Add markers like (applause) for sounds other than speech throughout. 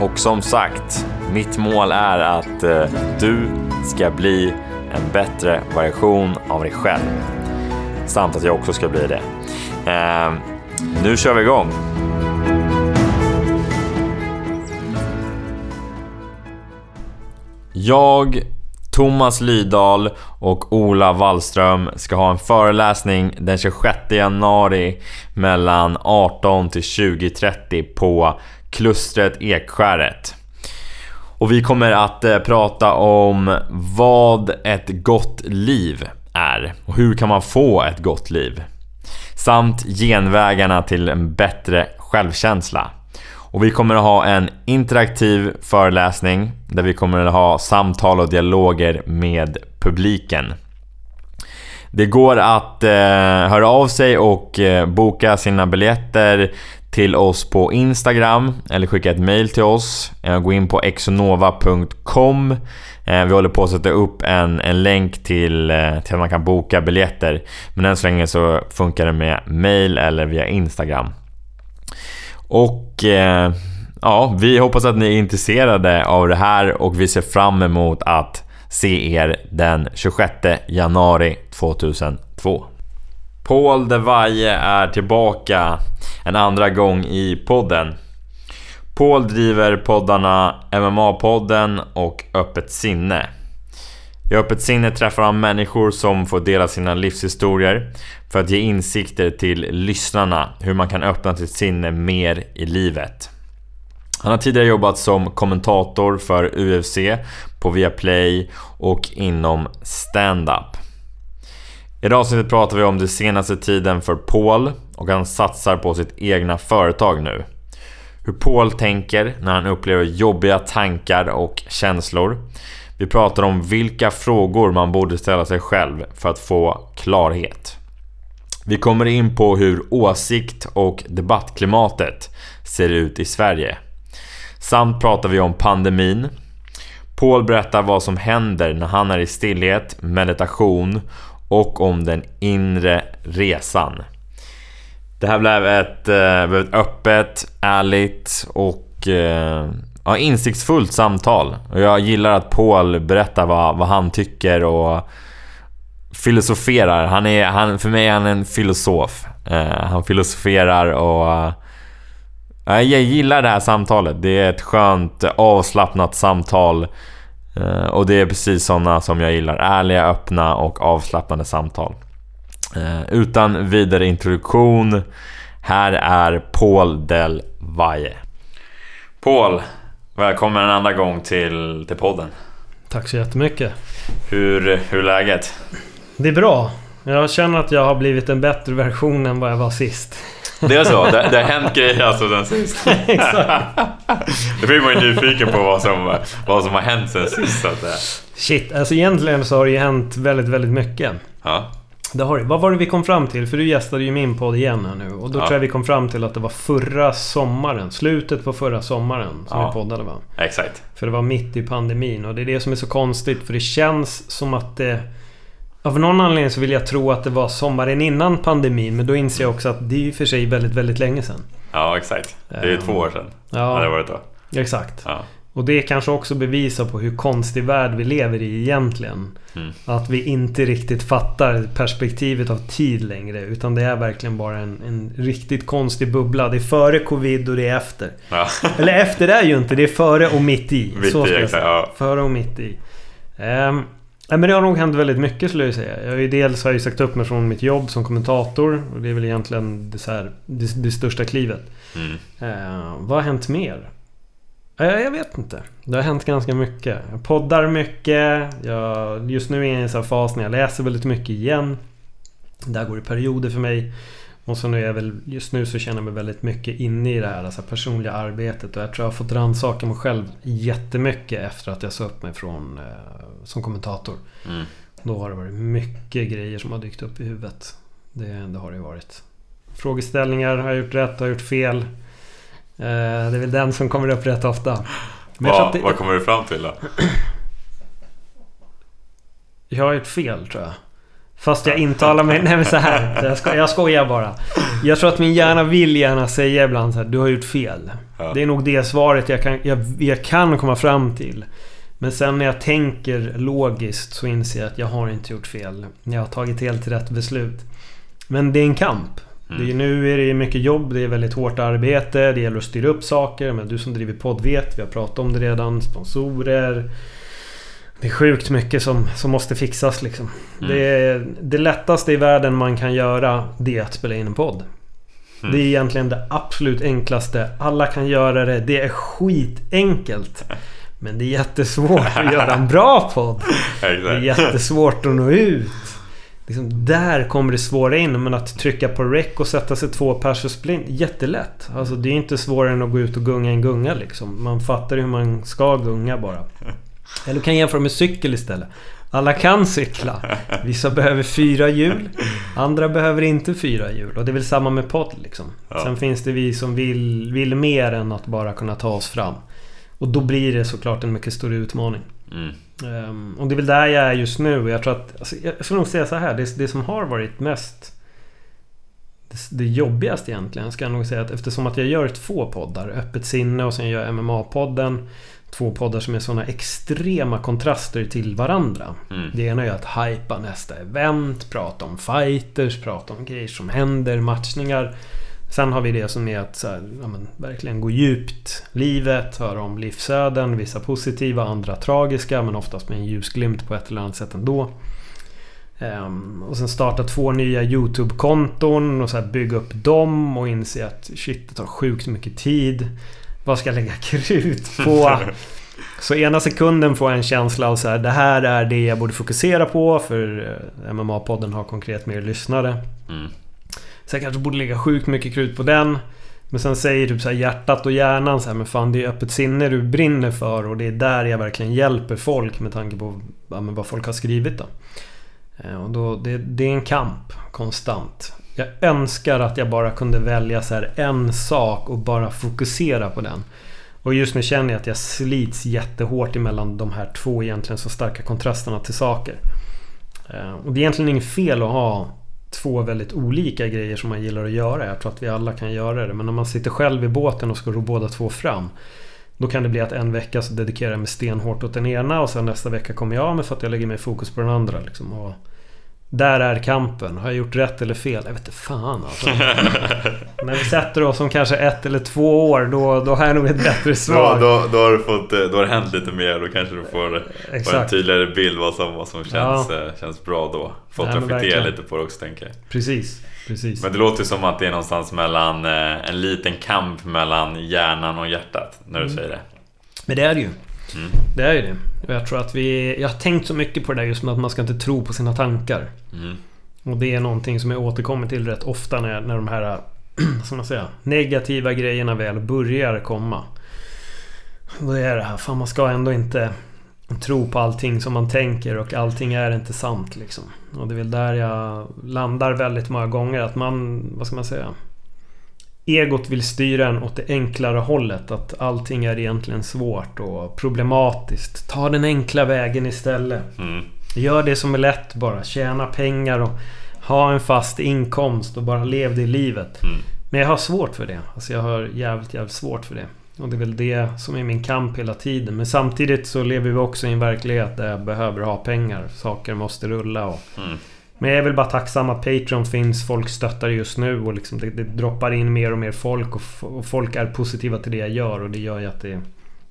Och som sagt, mitt mål är att eh, du ska bli en bättre version av dig själv. Samt att jag också ska bli det. Eh, nu kör vi igång! Jag, Thomas Lydahl och Ola Wallström ska ha en föreläsning den 26 januari mellan 18 till 20.30 på klustret Ekskäret. Och vi kommer att eh, prata om vad ett gott liv är och hur kan man få ett gott liv? Samt genvägarna till en bättre självkänsla. Och vi kommer att ha en interaktiv föreläsning där vi kommer att ha samtal och dialoger med publiken. Det går att eh, höra av sig och eh, boka sina biljetter till oss på Instagram eller skicka ett mail till oss. Eh, gå in på exonova.com. Eh, vi håller på att sätta upp en, en länk till, eh, till att man kan boka biljetter. Men än så länge så funkar det med mail eller via Instagram. Och ja, vi hoppas att ni är intresserade av det här och vi ser fram emot att se er den 26 januari 2002. Paul de Valle är tillbaka en andra gång i podden. Paul driver poddarna MMA-podden och Öppet sinne. I Öppet sinne träffar han människor som får dela sina livshistorier för att ge insikter till lyssnarna hur man kan öppna sitt sinne mer i livet. Han har tidigare jobbat som kommentator för UFC på Viaplay och inom stand-up. I det avsnittet pratar vi om den senaste tiden för Paul och han satsar på sitt egna företag nu. Hur Paul tänker när han upplever jobbiga tankar och känslor. Vi pratar om vilka frågor man borde ställa sig själv för att få klarhet. Vi kommer in på hur åsikt och debattklimatet ser ut i Sverige. Samt pratar vi om pandemin. Paul berättar vad som händer när han är i stillhet, meditation och om den inre resan. Det här blev ett, eh, blev ett öppet, ärligt och eh, ja, insiktsfullt samtal. Och jag gillar att Paul berättar vad, vad han tycker och filosoferar. Han är, han, för mig är han en filosof. Eh, han filosoferar och... jag gillar det här samtalet. Det är ett skönt avslappnat samtal och det är precis sådana som jag gillar. Ärliga, öppna och avslappnade samtal. Eh, utan vidare introduktion. Här är Paul Del Valle. Paul, välkommen en andra gång till, till podden. Tack så jättemycket. Hur, hur är läget? Det är bra. Jag känner att jag har blivit en bättre version än vad jag var sist. Det är så? Det, det har hänt grejer alltså sen sist? (laughs) Exakt. Då blir man ju nyfiken på vad som, vad som har hänt sen sist. Så att, Shit, alltså egentligen så har det ju hänt väldigt, väldigt mycket. Ja. Det har, vad var det vi kom fram till? För du gästade ju min podd igen här nu. Och då ja. tror jag vi kom fram till att det var förra sommaren. Slutet på förra sommaren som ja. vi poddade va? Exakt. För det var mitt i pandemin. Och det är det som är så konstigt. För det känns som att det av någon anledning så vill jag tro att det var sommaren innan pandemin. Men då inser jag också att det är ju för sig väldigt, väldigt länge sedan. Ja, exakt. Det är um, två år sedan. Ja, det varit då. Exakt. Ja. Och det kanske också bevisar på hur konstig värld vi lever i egentligen. Mm. Att vi inte riktigt fattar perspektivet av tid längre. Utan det är verkligen bara en, en riktigt konstig bubbla. Det är före covid och det är efter. Ja. (laughs) Eller efter är ju inte, det är före och mitt i. Mitt i, säga. Ja. Före och mitt i. Um, Nej, men det har nog hänt väldigt mycket skulle jag säga. Jag har ju dels har jag sagt upp mig från mitt jobb som kommentator. Och det är väl egentligen det, så här, det, det största klivet. Mm. Eh, vad har hänt mer? Eh, jag vet inte. Det har hänt ganska mycket. Jag poddar mycket. Jag, just nu är jag i en sån fas när jag läser väldigt mycket igen. Det här går i perioder för mig. Och så nu är jag väl, just nu så känner jag mig väldigt mycket inne i det här alltså personliga arbetet. Och jag tror jag har fått rannsaka mig själv jättemycket efter att jag sa upp mig från eh, som kommentator. Mm. Då har det varit mycket grejer som har dykt upp i huvudet. Det, det har det ju varit. Frågeställningar, har jag gjort rätt, har jag gjort fel? Eh, det är väl den som kommer upp rätt ofta. Men Va, det, vad kommer du fram till då? Jag har gjort fel tror jag. Fast jag intalar mig... Nej men så här. Jag, sko jag skojar bara. Jag tror att min hjärna vill gärna säga ibland så här, Du har gjort fel. Ja. Det är nog det svaret jag kan, jag, jag kan komma fram till. Men sen när jag tänker logiskt så inser jag att jag har inte gjort fel. Jag har tagit helt rätt beslut. Men det är en kamp. Mm. Det är, nu är det mycket jobb, det är väldigt hårt arbete, det gäller att styra upp saker. Men du som driver podd vet, vi har pratat om det redan. Sponsorer. Det är sjukt mycket som, som måste fixas liksom. Mm. Det, det lättaste i världen man kan göra, det är att spela in en podd. Mm. Det är egentligen det absolut enklaste. Alla kan göra det. Det är skitenkelt. Men det är jättesvårt att göra en bra podd. (laughs) Det är jättesvårt att nå ut. Liksom där kommer det svåra in. Men att trycka på rec och sätta sig två pers och splint. Jättelätt. Alltså det är inte svårare än att gå ut och gunga en gunga liksom. Man fattar hur man ska gunga bara. (laughs) Eller du kan jämföra med cykel istället. Alla kan cykla. Vissa behöver fyra hjul. Andra behöver inte fyra hjul. Och det är väl samma med podd liksom. Ja. Sen finns det vi som vill, vill mer än att bara kunna ta oss fram. Och då blir det såklart en mycket större utmaning. Mm. Um, och det är väl där jag är just nu. Jag tror att... Alltså, jag skulle nog säga så här. Det, det som har varit mest... Det, det jobbigaste egentligen ska jag nog säga att eftersom att jag gör två poddar. Öppet sinne och sen gör jag MMA-podden. Två poddar som är sådana extrema kontraster till varandra. Mm. Det ena är att hypa nästa event, prata om fighters, prata om grejer som händer, matchningar. Sen har vi det som är att här, ja, men, verkligen gå djupt. Livet, höra om livsöden, vissa positiva, andra tragiska men oftast med en ljusglimt på ett eller annat sätt ändå. Um, och sen starta två nya YouTube-konton och så bygga upp dem och inse att shit, det tar sjukt mycket tid. Vad ska jag lägga krut på? (laughs) Så ena sekunden får jag en känsla av så här, det här är det jag borde fokusera på för eh, MMA-podden har konkret mer lyssnare. Mm. Så jag kanske borde lägga sjukt mycket krut på den. Men sen säger typ så här hjärtat och hjärnan så här, men fan det är öppet sinne du brinner för och det är där jag verkligen hjälper folk med tanke på ja, vad folk har skrivit då. Eh, och då det, det, är en kamp konstant. Jag önskar att jag bara kunde välja så här en sak och bara fokusera på den. Och just nu känner jag att jag slits jättehårt emellan de här två egentligen så starka kontrasterna till saker. Eh, och det är egentligen inget fel att ha två väldigt olika grejer som man gillar att göra. Jag tror att vi alla kan göra det. Men när man sitter själv i båten och ska ro båda två fram. Då kan det bli att en vecka så dedikerar jag mig stenhårt åt den ena och sen nästa vecka kommer jag av mig för att jag lägger mig fokus på den andra. Liksom. Och där är kampen. Har jag gjort rätt eller fel? Jag vet inte fan alltså. (laughs) När vi sätter oss om kanske ett eller två år då, då har jag nog ett bättre svar. Då, då, då, har, du fått, eh, då har det hänt lite mer. Då kanske du får, får en tydligare bild vad som, vad som känns, ja. Eh, känns bra då. Fått reflektera lite på det också tänker jag. Precis, precis. Men det låter som att det är någonstans mellan eh, en liten kamp mellan hjärnan och hjärtat när du mm. säger det. Men det är det ju. Mm. Det är ju det. Och jag tror att vi... Jag har tänkt så mycket på det där just med att man ska inte tro på sina tankar. Mm. Och det är någonting som jag återkommer till rätt ofta när, när de här... (clears throat) Som man säga, negativa grejerna väl börjar komma. Då är det här, fan man ska ändå inte tro på allting som man tänker och allting är inte sant liksom. Och det är väl där jag landar väldigt många gånger att man, vad ska man säga? Egot vill styra en åt det enklare hållet. Att allting är egentligen svårt och problematiskt. Ta den enkla vägen istället. Mm. Gör det som är lätt bara. Tjäna pengar och ha en fast inkomst och bara lev det livet. Mm. Men jag har svårt för det. Alltså jag har jävligt, jävligt svårt för det. Och det är väl det som är min kamp hela tiden. Men samtidigt så lever vi också i en verklighet där jag behöver ha pengar. Saker måste rulla och... Mm. Men jag är väl bara tacksam att Patreon finns. Folk stöttar just nu och liksom det, det droppar in mer och mer folk. Och, och, folk är positiva till det jag gör och det gör ju att det...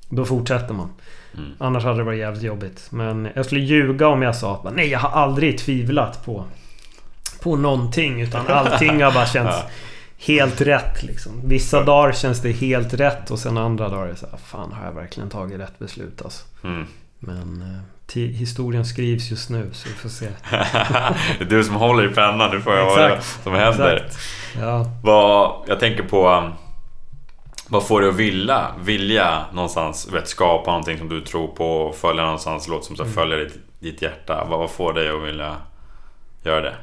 Då fortsätter man. Mm. Annars hade det varit jävligt jobbigt. Men jag skulle ljuga om jag sa att nej, jag har aldrig tvivlat på... På någonting. Utan (laughs) allting har bara känts helt rätt liksom. Vissa dagar känns det helt rätt och sen andra dagar är det så här, Fan, har jag verkligen tagit rätt beslut alltså? Mm. Men... Eh, historien skrivs just nu, så vi får se. (laughs) du som håller i pennan, nu får jag vad det som händer. Exakt. Ja. Vad, jag tänker på... Um, vad får dig att vilja, vilja någonstans vet, skapa någonting som du tror på följa någonstans, låt som så mm. följer ditt, ditt hjärta? Vad, vad får dig att vilja göra det?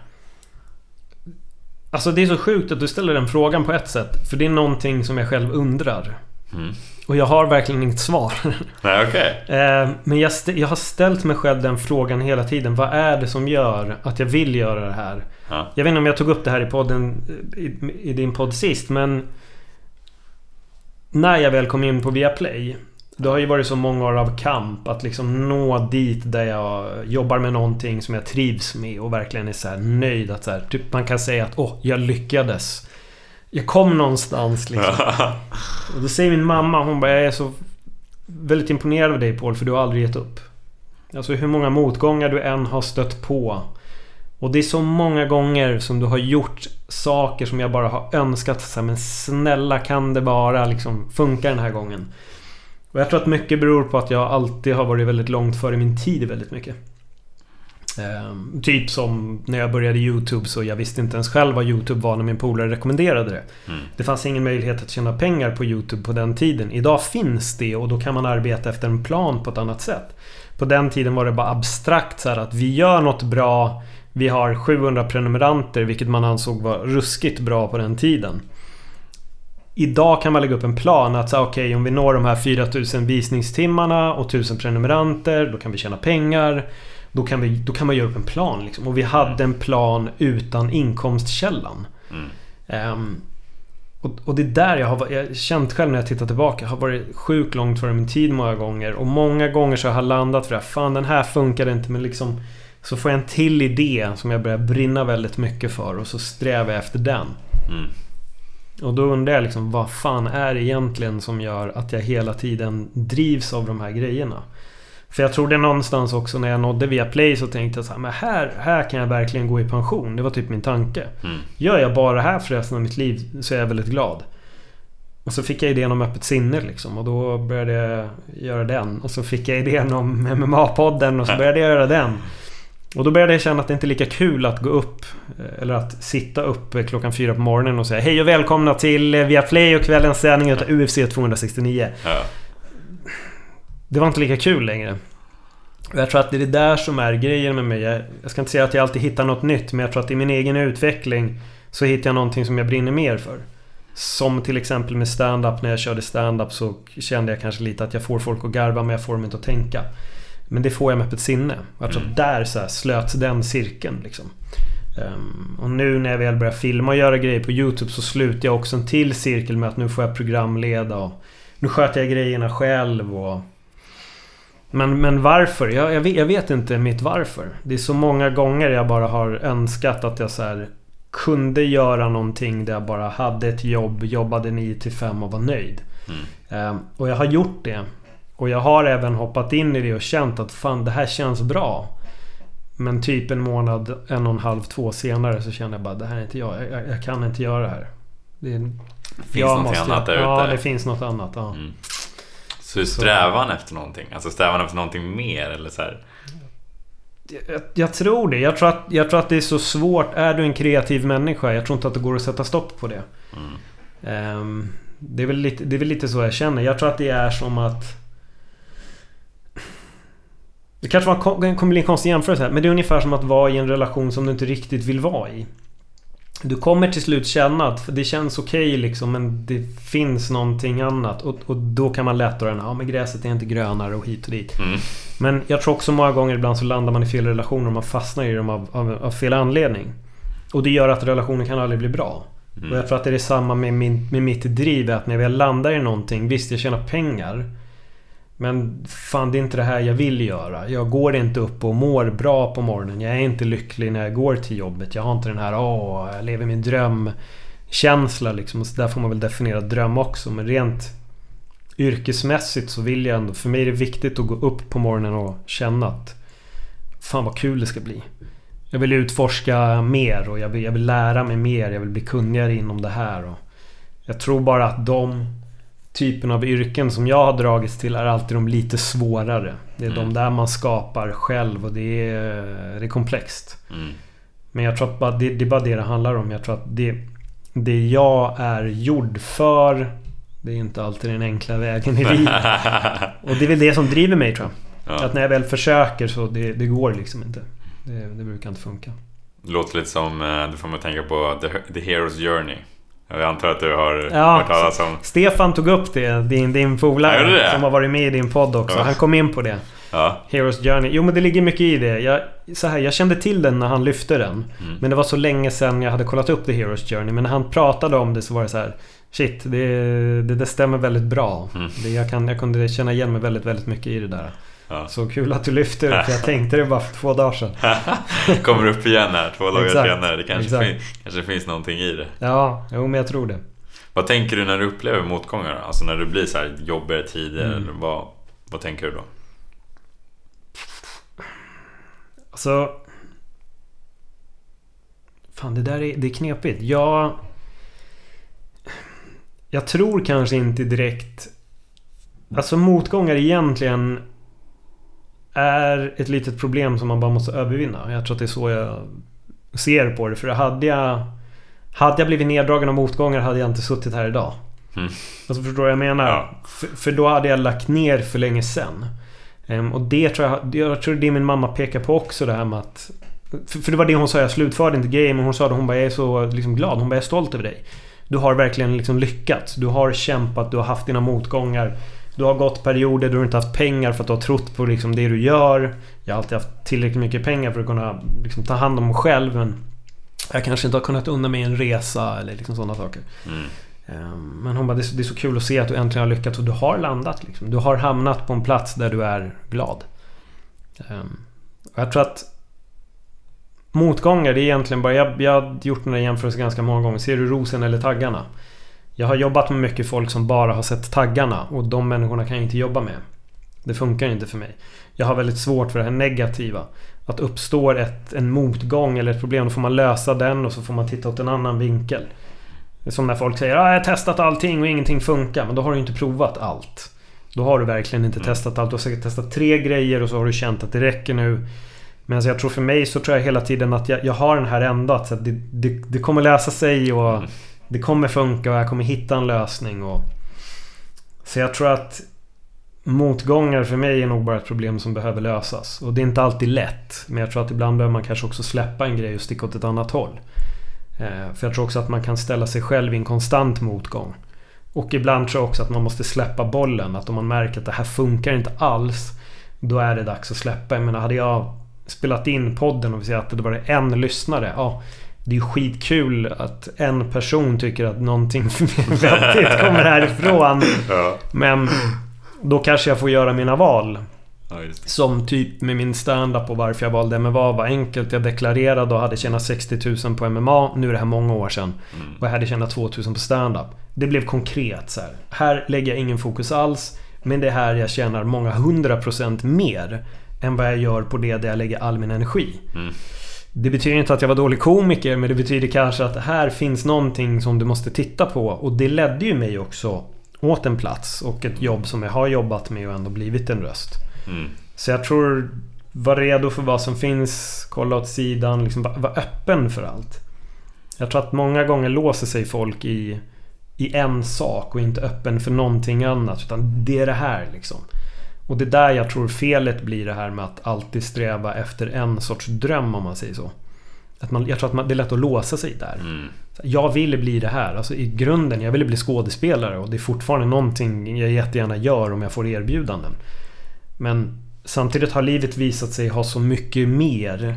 Alltså det är så sjukt att du ställer den frågan på ett sätt. För det är någonting som jag själv undrar. Mm. Och jag har verkligen inget svar. (laughs) Nej, okay. Eh, men jag, jag, har ställt mig själv den frågan hela tiden. Vad är det som gör att jag vill göra det här? Ja. Jag vet inte om jag tog upp det här i podden i, i din podd sist, men... När jag väl kom in på Viaplay det har ju varit så många år av kamp att liksom nå dit där jag jobbar med någonting som jag trivs med och verkligen är så nöjd att så här, typ man kan säga att åh, jag lyckades. Jag kom någonstans liksom. (laughs) och då säger min mamma, hon bara jag är så väldigt imponerad av dig Paul för du har aldrig gett upp. Alltså hur många motgångar du än har stött på. Och det är så många gånger som du har gjort saker som jag bara har önskat. Så här, men snälla kan det bara liksom funka den här gången. Och jag tror att mycket beror på att jag alltid har varit väldigt långt före min tid väldigt mycket. Ehm, typ som när jag började YouTube så jag visste inte ens själv vad YouTube var när min polare rekommenderade det. Mm. Det fanns ingen möjlighet att tjäna pengar på YouTube på den tiden. Idag finns det och då kan man arbeta efter en plan på ett annat sätt. På den tiden var det bara abstrakt så att vi gör något bra. Vi har 700 prenumeranter vilket man ansåg var ruskigt bra på den tiden. Idag kan man lägga upp en plan att okej okay, om vi når de här 4000 visningstimmarna och 1000 prenumeranter då kan vi tjäna pengar. Då kan, vi, då kan man göra upp en plan liksom. Och vi hade en plan utan inkomstkällan. Mm. Um, och, och, det är där jag har jag känt själv när jag tittar tillbaka. Jag har varit sjukt långt före min tid många gånger. Och många gånger så har jag landat för det. Fan den här funkade inte men liksom Så får jag en till idé som jag börjar brinna väldigt mycket för och så strävar jag efter den. Mm. Och då undrar jag liksom vad fan är det egentligen som gör att jag hela tiden drivs av de här grejerna? För jag tror det någonstans också när jag nådde via Play så tänkte jag så här, men här, här kan jag verkligen gå i pension. Det var typ min tanke. Mm. Gör jag bara det här för resten av mitt liv så är jag väldigt glad. Och så fick jag idén om öppet sinne liksom och då började jag göra den. Och så fick jag idén om MMA-podden och så började jag göra den. Och då började jag känna att det inte är lika kul att gå upp eh, Eller att sitta upp klockan fyra på morgonen och säga Hej och välkomna till eh, Viaplay och kvällens sändning av UFC 269 ja. Det var inte lika kul längre jag tror att det är det där som är grejen med mig. Jag ska inte säga att jag alltid hittar något nytt men jag tror att i min egen utveckling Så hittar jag någonting som jag brinner mer för. Som till exempel med stand-up. När jag körde stand-up så kände jag kanske lite att jag får folk att garva men jag får dem inte att tänka. Men det får jag med öppet sinne. Alltså mm. där så slöts den cirkeln liksom. Um, och nu när jag väl börjar filma och göra grejer på YouTube så slutar jag också en till cirkel med att nu får jag programleda och nu sköter jag grejerna själv och... Men, men varför? Jag, jag, vet, jag vet inte mitt varför. Det är så många gånger jag bara har önskat att jag så här, kunde göra någonting där jag bara hade ett jobb, jobbade 9 till 5 och var nöjd. Mm. Um, och jag har gjort det. Och jag har även hoppat in i det och känt att fan det här känns bra. Men typ en månad, en och en halv, två senare så känner jag bara det här är inte jag. Jag, jag kan inte göra det här. Det är, finns något måste, annat där ute? Ja, det finns något annat. Ja. Mm. Så strävan så. efter någonting? Alltså strävan efter någonting mer eller så här? Jag, jag, tror det. Jag tror, att, jag tror att det är så svårt. Är du en kreativ människa? Jag tror inte att det går att sätta stopp på det. Mm. Um, det, är väl lite, det är väl lite så jag känner. Jag tror att det är som att det kanske var, kommer bli en konstig jämförelse här, men det är ungefär som att vara i en relation som du inte riktigt vill vara i. Du kommer till slut känna att det känns okej okay liksom men det finns någonting annat och, och då kan man lätt dra den ja men gräset är inte grönare och hit och dit. Mm. Men jag tror också många gånger ibland så landar man i fel relationer och man fastnar i dem av, av, av fel anledning. Och det gör att relationen kan aldrig bli bra. Mm. Och jag tror att det är detsamma med, min, med mitt driv. Att när jag landar i någonting, visst jag tjänar pengar. Men fan det är inte det här jag vill göra. Jag går inte upp och mår bra på morgonen. Jag är inte lycklig när jag går till jobbet. Jag har inte den här åh, jag lever min drömkänsla liksom. Så där får man väl definiera dröm också. Men rent yrkesmässigt så vill jag ändå... För mig är det viktigt att gå upp på morgonen och känna att Fan vad kul det ska bli. Jag vill utforska mer och jag vill, jag vill lära mig mer. Jag vill bli kunnigare inom det här. Och jag tror bara att de typen av yrken som jag har dragits till är alltid de lite svårare. Det är Mm. de där man skapar själv och det är, det är komplext. Mm. Men jag tror att bara, det, det är bara det det handlar om. Jag tror att det, det jag är gjord för det är inte alltid den enkla vägen i (laughs) livet. Och det är väl det som driver mig tror jag. ja. Att när jag väl försöker så det, det går liksom inte. Det, det brukar inte funka. Låter lite som, eh, du får mig tänka på The, The Hero's Journey. Jag antar att du har Ja. hört talas om... Stefan tog upp det, din, din polare som har varit med i din podd också. Ja. Han kom in på det. Ja. Heroes Journey. Jo men det ligger mycket i det. Jag, så här, jag kände till den när han lyfte den. Mm. Men det var så länge sedan jag hade kollat upp The Heroes Journey. Men när han pratade om det så var det så här. Shit, det, det, det stämmer väldigt bra. Mm. Det, jag, kan, jag kunde känna igen mig väldigt, väldigt mycket i det där. Ja. Så kul att du lyfte det, för jag tänkte det bara för två dagar sedan. (laughs) Kommer upp igen här två dagar Exakt. senare. Det kanske, Exakt. fin, kanske finns någonting i det. Ja, jo men jag tror det. Vad tänker du när du upplever motgångar? Alltså när du blir så här jobbigare tider. Mm. Vad, vad tänker du då? Alltså... Fan, det där är, det är knepigt. Jag... Jag tror kanske inte direkt... Alltså motgångar egentligen är ett litet problem som man bara måste övervinna. Jag tror att det är så jag ser på det. För hade jag... Hade jag blivit neddragen av motgångar hade jag inte suttit här idag. Mm. Alltså förstår du vad jag menar? Ja. För, för då hade jag lagt ner för länge sen. Ehm, och det tror jag, jag tror det min mamma pekar på också det här med att... För, för det var det hon sa, jag slutförde inte grejen men hon sa det, hon bara jag är så liksom glad, hon bara jag är stolt över dig. Du har verkligen liksom lyckats. Du har kämpat, du har haft dina motgångar. Du har gått perioder då du inte haft pengar för att du har trott på liksom det du gör. Jag har alltid haft tillräckligt mycket pengar för att kunna liksom ta hand om mig själv men... Jag kanske inte har kunnat unna mig en resa eller liksom sådana saker. Mm. Ehm, Men hon bara, det är, så, det är så kul att se att du äntligen har lyckats och du har landat liksom. Du har hamnat på en plats där du är glad. Ehm, Och jag tror att Motgångar, det är egentligen bara... Jag, jag har gjort den där jämförelsen ganska många gånger. Ser du rosen eller taggarna? Jag har jobbat med mycket folk som bara har sett taggarna och de människorna kan jag inte jobba med. Det funkar inte för mig. Jag har väldigt svårt för det här negativa. Att uppstår ett, en motgång eller ett problem, då får man lösa den och så får man titta åt en annan vinkel. Det är som när folk säger att jag har testat allting och ingenting funkar. Men då har du inte provat allt. Då har du verkligen inte Mm. testat allt. Du har säkert testat tre grejer och så har du känt att det räcker nu. Men jag tror för mig så tror jag hela tiden att jag, jag har den här ändå att det, det, det kommer lösa sig och Mm det kommer funka och jag kommer hitta en lösning. Och... Så jag tror att motgångar för mig är nog bara ett problem som behöver lösas. Och det är inte alltid lätt. Men jag tror att ibland behöver man kanske också släppa en grej och sticka åt ett annat håll. Eh, för jag tror också att man kan ställa sig själv i en konstant motgång. Och ibland tror jag också att man måste släppa bollen. Att om man märker att det här funkar inte alls. Då är det dags att släppa. Jag menar, hade jag spelat in podden och vi säger att det var en lyssnare. Ja, det är ju skitkul att en person tycker att någonting (laughs) vettigt kommer härifrån. Ja. Men då kanske jag får göra mina val. ja. Som typ med min stand-up och varför jag valde MMA var enkelt. Jag deklarerade och hade tjänat 60 000 på MMA. Nu är det här många år sedan. Mm. Och jag hade tjänat 2 000 på stand-up. Det blev konkret så här. Här lägger jag ingen fokus alls. Men det är här jag tjänar många hundra procent mer. Än vad jag gör på det där jag lägger all min energi. Mm. Det betyder inte att jag var dålig komiker men det betyder kanske att här finns någonting som du måste titta på. Och det ledde ju mig också åt en plats och ett jobb som jag har jobbat med och ändå blivit en röst. Mm. Så jag tror, var redo för vad som finns, kolla åt sidan, liksom var, öppen för allt. Jag tror att många gånger låser sig folk i, i en sak och inte öppen för någonting annat. Utan det är det här liksom. Och det är där jag tror felet blir det här med att alltid sträva efter en sorts dröm om man säger så. Att man, jag tror att man, det är lätt att låsa sig där. Mm. Jag ville bli det här. Alltså i grunden, jag ville bli skådespelare och det är fortfarande någonting jag jättegärna gör om jag får erbjudanden. Men samtidigt har livet visat sig ha så mycket mer.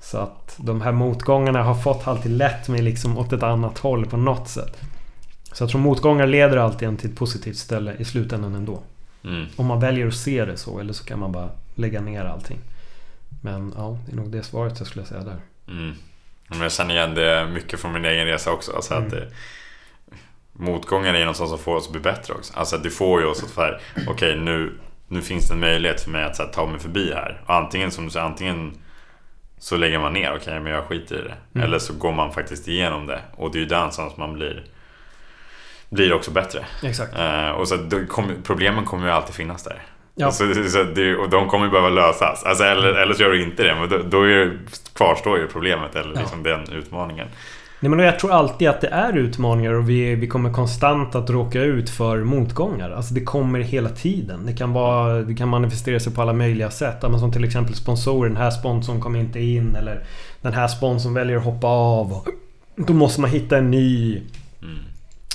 Så att de här motgångarna har fått alltid lett mig liksom åt ett annat håll på något sätt. Så jag tror motgångar leder alltid en till ett positivt ställe i slutändan ändå. Mm. Om man väljer att se det så eller så kan man bara lägga ner allting. Men ja, det är nog det svaret jag skulle säga där. Mm. Men jag känner igen det mycket från min egen resa också. Alltså att Mm. det, motgången är något som får oss att bli bättre också. Alltså det får ju oss att okej nu, nu finns det en möjlighet för mig att så här, ta mig förbi här. Och antingen som du säger, antingen så lägger man ner, okej men jag skiter i det. Mm. Eller så går man faktiskt igenom det. Och det är ju den som man blir blir också bättre. Exakt. Eh, och så kom, problemen kommer ju alltid finnas där. Ja. Så, så det, och de kommer ju behöva lösas. Alltså, eller, eller så gör du inte det, men då, då är, kvarstår ju problemet eller Ja. liksom den utmaningen. Nej, men jag tror alltid att det är utmaningar och vi, vi kommer konstant att råka ut för motgångar. Alltså det kommer hela tiden. Det kan, vara, det kan manifestera sig på alla möjliga sätt. Ja, som till exempel sponsorer. Den här sponsorn kom inte in. Eller den här sponsorn väljer att hoppa av. Då måste man hitta en ny. Mm.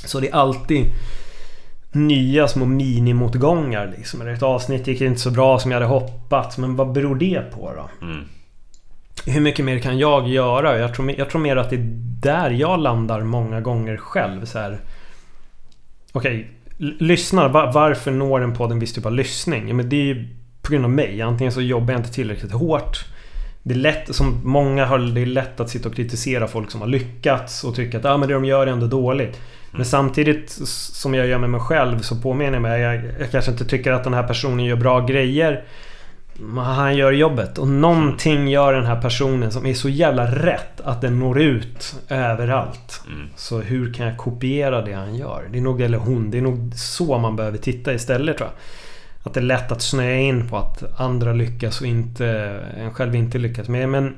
Så det är alltid nya små minimotgångar. Liksom. Ett avsnitt gick inte så bra som jag hade hoppats. Men vad beror det på då? Mm. Hur mycket mer kan jag göra? Jag tror, jag tror mer att det är där jag landar många gånger själv. Så här. Okej, l- lyssnar. Va- varför når en podd en viss typ av lyssning? Ja, men det är ju på grund av mig. Antingen så jobbar jag inte tillräckligt hårt. Det är lätt, som många har, det är lätt att sitta och kritisera folk som har lyckats och tycka att ah, men det de gör är ändå dåligt. Men samtidigt s- som jag gör med mig själv så påminner jag mig. Jag, jag kanske inte tycker att den här personen gör bra grejer. Men han gör jobbet och någonting gör den här personen som är så jävla rätt att den når ut överallt. Mm. Så hur kan jag kopiera det han gör? Det är nog, eller hon, det är nog så man behöver titta istället tror jag. Att det är lätt att snöa in på att andra lyckas och inte en själv inte lyckas. Men, men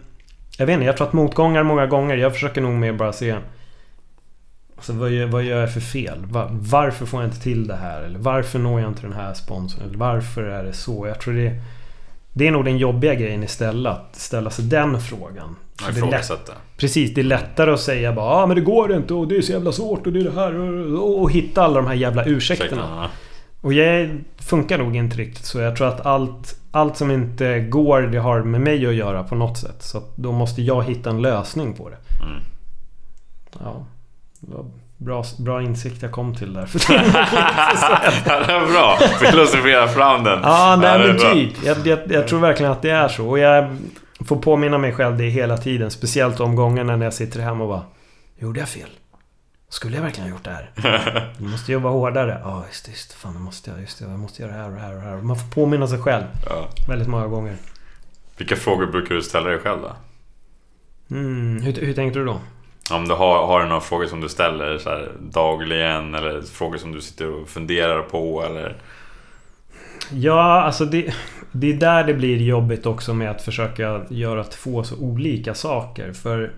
jag vet inte, jag tror att motgångar många gånger, jag försöker nog mer bara se Alltså vad gör, vad gör jag för fel? Va- varför får jag inte till det här? Eller varför når jag inte den här sponsorn? Eller varför är det så? Jag tror det Det är nog den jobbiga grejen istället. Att ställa sig den frågan. Det lätt, Ifrågasätta. precis, det är lättare att säga bara ah, men det går inte och det är så jävla svårt och det är det här och, och hitta alla de här jävla ursäkterna. Ursäkta. Och jag funkar nog inte riktigt så. Jag tror att allt, allt som inte går, det har med mig att göra på något sätt. Så då måste jag hitta en lösning på det. Mm. Ja, det var bra, bra insikt jag kom till där. (laughs) (laughs) Ja, det var bra. Filosofera fram den. ja, nej det är men typ. Jag, jag, jag tror verkligen att det är så. Och jag får påminna mig själv det hela tiden. Speciellt om gångerna när jag sitter hemma och bara Gjorde jag fel? Skulle jag verkligen ha gjort det här? (laughs) Jag måste jobba hårdare. Ja, just det. Just det. Fan, det måste jag. Just det. Jag måste göra det här och det här och det här. Man får påminna sig själv Ja. väldigt många gånger. Vilka frågor brukar du ställa dig själv då? Mm, hur, hur tänkte du då? Om du har, har du några frågor som du ställer så här, dagligen eller frågor som du sitter och funderar på eller? Ja, alltså det, det är där det blir jobbigt också med att försöka göra två så olika saker. För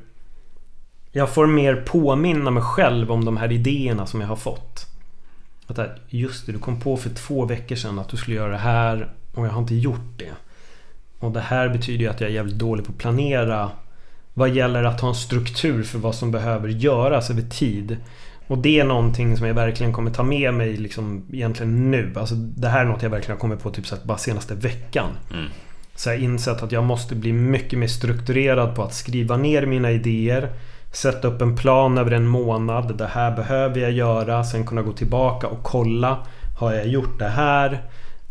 jag får mer påminna mig själv om de här idéerna som jag har fått. Att det här, just det, du kom på för två veckor sedan att du skulle göra det här och jag har inte gjort det. Och det här betyder ju att jag är jävligt dålig på att planera vad gäller att ha en struktur för vad som behöver göras över tid. Och det är någonting som jag verkligen kommer ta med mig liksom egentligen nu. Alltså det här är något jag verkligen har kommit på typ så bara senaste veckan. Mm. Så jag har insett att jag måste bli mycket mer strukturerad på att skriva ner mina idéer. Sätta upp en plan över en månad. Det här behöver jag göra. Sen kunna gå tillbaka och kolla. Har jag gjort det här?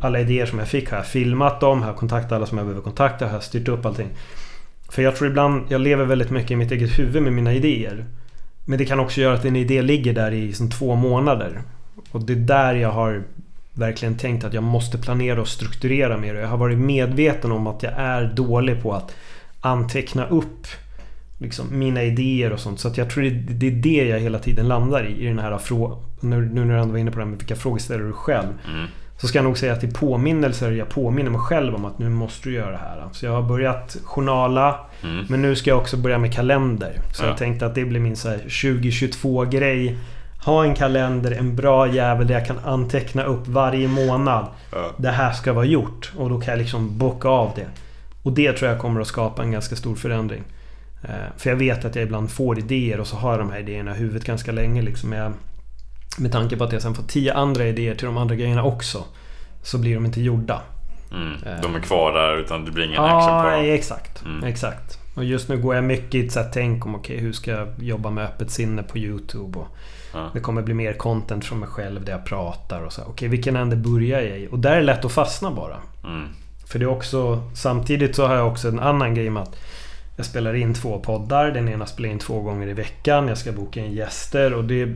Alla idéer som jag fick, har jag filmat dem? Har jag kontaktat alla som jag behöver kontakta? Har jag styrt upp allting? För jag tror ibland, jag lever väldigt mycket i mitt eget huvud med mina idéer. Men det kan också göra att en idé ligger där i som två månader. Och det är där jag har verkligen tänkt att jag måste planera och strukturera mer. Och jag har varit medveten om att jag är dålig på att anteckna upp liksom, mina idéer och sånt. Så att jag tror det, är det jag hela tiden landar i. I den här. Nu, nu när du ändå var inne på det här med vilka frågor ställer du själv. Mm. Så ska jag nog säga att i påminnelser jag påminner mig själv om att nu måste du göra det här. Så jag har börjat journala. Mm. Men nu ska jag också börja med kalender. Så Ja. jag tänkte att det blir min så här 2022-grej. Ha en kalender, en bra jävel där jag kan anteckna upp varje månad. Ja. Det här ska vara gjort. Och då kan jag liksom bocka av det. Och det tror jag kommer att skapa en ganska stor förändring. Eh, För jag vet att jag ibland får idéer och så har jag de här idéerna i huvudet ganska länge. Liksom. Jag, med tanke på att jag sen får tio andra idéer till de andra grejerna också. Så blir de inte gjorda. Mm. De är kvar där utan det blir ingen action Ja, på dem. exakt. Mm. Exakt. Och just nu går jag mycket i ett så här tänk om okej, hur ska jag jobba med öppet sinne på YouTube? Och Ja. det kommer bli mer content från mig själv där jag pratar och så. Okej, vilken ände börjar jag i? Och där är det lätt att fastna bara. Mm. För det är också... Samtidigt så har jag också en annan grej med att jag spelar in två poddar. Den ena spelar in två gånger i veckan. Jag ska boka in gäster och det...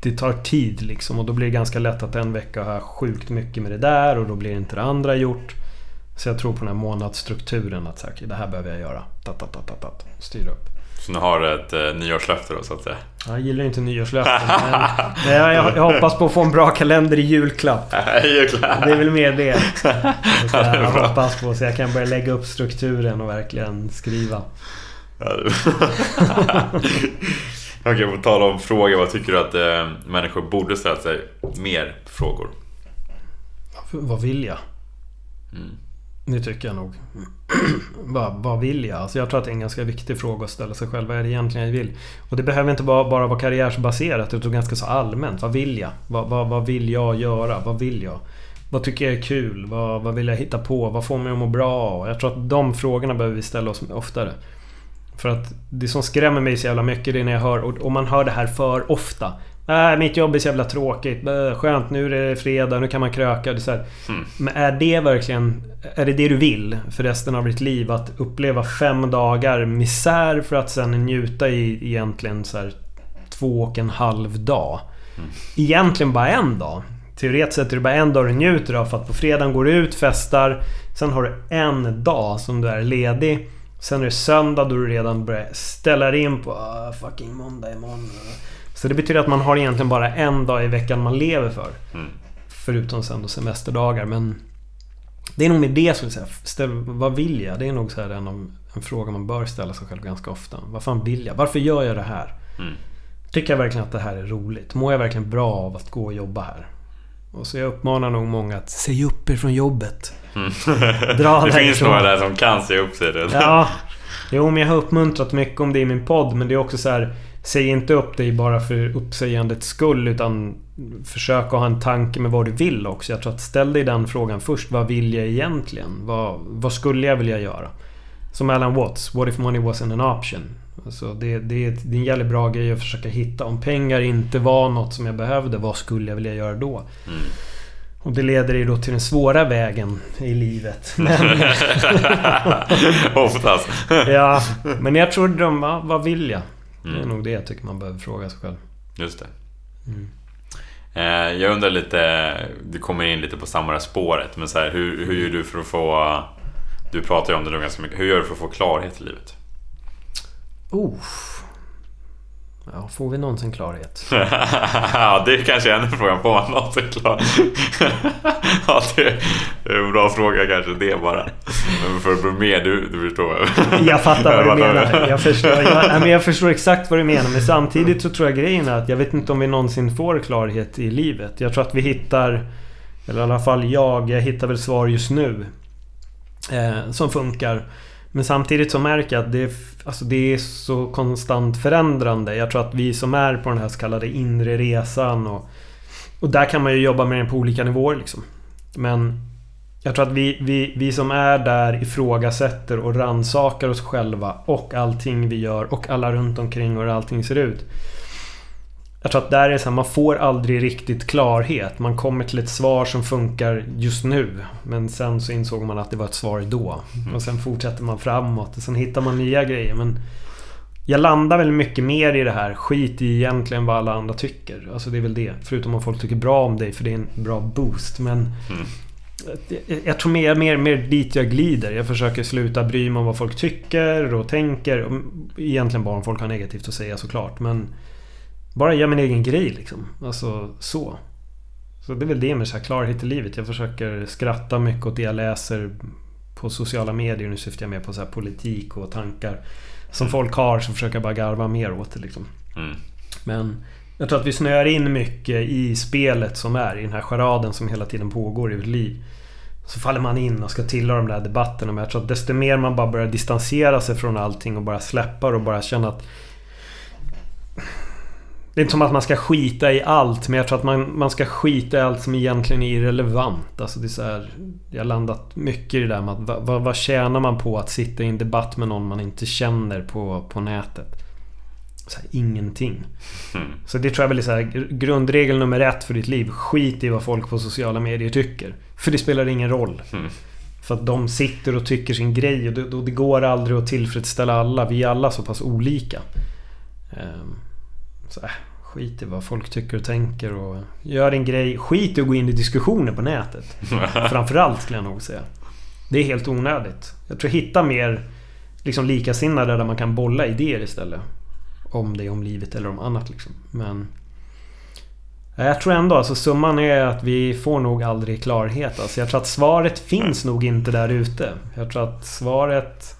Det tar tid liksom och då blir det ganska lätt att en vecka har jag sjukt mycket med det där och då blir inte det andra gjort. Så jag tror på den här månadsstrukturen att här, det här behöver jag göra. Tat, tat, tat, tat, styra upp. Så nu har du ett eh, nyårslöfte då så att säga? Jag gillar inte nyårslöften. men jag, jag, jag hoppas på att få en bra kalender i julklapp. (laughs) Julklapp. Det är väl mer det. Så (laughs) jag, jag hoppas på så jag kan börja lägga upp strukturen och verkligen skriva. (laughs) Okej, på tal om frågor. Vad tycker du att eh, människor borde ställa sig mer frågor? Vad vill jag? Mm. Det tycker jag nog. (clears throat) vad, vad vill jag? Alltså jag tror att det är en ganska viktig fråga att ställa sig själv. Vad är det egentligen jag vill? Och det behöver inte bara, bara vara karriärsbaserat utan ganska så allmänt. Vad vill jag? Vad, vad, vad vill jag göra? Vad vill jag? Vad tycker jag är kul? Vad, vad vill jag hitta på? Vad får mig att må bra? Och jag tror att de frågorna behöver vi ställa oss oftare. För att det som skrämmer mig så jävla mycket det är när jag hör, och och man hör det här för ofta. Nej, mitt jobb är så jävla tråkigt. Äh, skönt, nu är det fredag, nu kan man kröka. Det är. Mm. Men är det verkligen... Är det det du vill för resten av ditt liv? Att uppleva fem dagar misär för att sen njuta i egentligen så här två och en halv dag. Mm. Egentligen bara en dag. Teoretiskt sett är det bara en dag du njuter av för att på fredagen går du ut, festar. Sen har du en dag som du är ledig. Sen är det söndag då du redan börjar ställa in på ah, fucking måndag imorgon. Så det betyder att man har egentligen bara en dag i veckan man lever för. Mm. Förutom sen då semesterdagar. Men det är nog med det skulle jag säga. Vad vill jag? Det är nog så här en, av- en fråga man bör ställa sig själv ganska ofta. Vad fan vill jag? Varför gör jag det här? Mm. Tycker jag verkligen att det här är roligt? Mår jag verkligen bra av att gå och jobba här? Och så jag uppmanar nog många att säg upp er från jobbet. Mm. (laughs) Dra det finns några där som kan se upp sig. Det. Ja. Jo, men jag har uppmuntrat mycket om det i min podd. Men det är också så här. Säg inte upp dig bara för uppsägandets skull. Utan försök att ha en tanke med vad du vill också. Jag tror att ställ dig den frågan först. Vad vill jag egentligen? Vad, vad skulle jag vilja göra? Som Alan Watts. What if money wasn't an option? Alltså det, det, det är en jävligt bra grej att försöka hitta. Om pengar inte var något som jag behövde, vad skulle jag vilja göra då? Mm. Och det leder ju då till den svåra vägen i livet. (laughs) Oftast. (laughs) ja, men jag tror de, ja, vad vill jag? Det är Mm. nog det jag tycker man behöver fråga sig själv. Just det. Mm. Eh, jag undrar lite, du kommer in lite på samma där spåret, men så här, hur, hur gör du för att få... Du pratar ju om det nu ganska mycket. Hur gör du för att få klarhet i livet? Oh. Ja, får vi någonsin klarhet? (laughs) ja, det är kanske är en fråga. Får man någonsin klar? (laughs) ja, det är en bra fråga kanske det bara. Men för att bli med, du, du förstår. Jag fattar vad du menar. Jag förstår, jag, (laughs) nej, men jag förstår exakt vad du menar. Men samtidigt så tror jag grejen är att jag vet inte om vi någonsin får klarhet i livet. Jag tror att vi hittar, eller i alla fall jag, jag hittar väl svar just nu. Eh, som funkar. Men samtidigt så märker jag att det är, alltså det är så konstant förändrande. Jag tror att vi som är på den här så kallade inre resan och, och där kan man ju jobba med den på olika nivåer liksom. Men jag tror att vi, vi, vi som är där ifrågasätter och rannsakar oss själva och allting vi gör och alla runt omkring och hur allting ser ut. Jag tror att där är så här, man får aldrig riktigt klarhet. Man kommer till ett svar som funkar just nu. Men sen så insåg man att det var ett svar då. Och sen fortsätter man framåt och sen hittar man nya grejer. Men jag landar väl mycket mer i det här. Skit i egentligen vad alla andra tycker. Alltså det är väl det. Förutom om folk tycker bra om dig för det är en bra boost. Men Mm. jag- jag tror mer, mer, mer dit jag glider. Jag försöker sluta bry mig om vad folk tycker och tänker. Egentligen bara om folk har negativt att säga såklart. Men bara göra min egen grej liksom. Alltså så. Så det är väl det med så här klarhet i livet. Jag försöker skratta mycket åt det jag läser på sociala medier. Nu syftar jag mer på så politik och tankar som Mm. folk har. Så försöker jag bara garva mer åt det liksom. Mm. Men jag tror att vi snöar in mycket i spelet som är, i den här charaden som hela tiden pågår i vårt liv. Så faller man in och ska tillhöra de där debatterna. Men jag tror att desto mer man bara börjar distansera sig från allting och bara släppa och bara känna att... Det är inte som att man ska skita i allt, men jag tror att man, man ska skita i allt som egentligen är irrelevant. Alltså det är så här, jag har landat mycket i det där med att vad, vad, vad tjänar man på att sitta i en debatt med någon man inte känner på, på nätet? Så här, ingenting. Mm. Så det tror jag väl är så här, gr- grundregel nummer ett för ditt liv. Skit i vad folk på sociala medier tycker. För det spelar ingen roll. Mm. För att de sitter och tycker sin grej och det, och det går aldrig att tillfredsställa alla. Vi är alla så pass olika. Ehm, Så äh, skit i vad folk tycker och tänker och gör din grej. Skit i att gå in i diskussioner på nätet. (laughs) Framförallt skulle jag nog säga. Det är helt onödigt. Jag tror hitta mer liksom likasinnade där man kan bolla idéer istället. Om det om livet eller om annat liksom. Men... Jag tror ändå, alltså summan är att vi får nog aldrig klarhet. Alltså jag tror att svaret finns nog inte där ute. Jag tror att svaret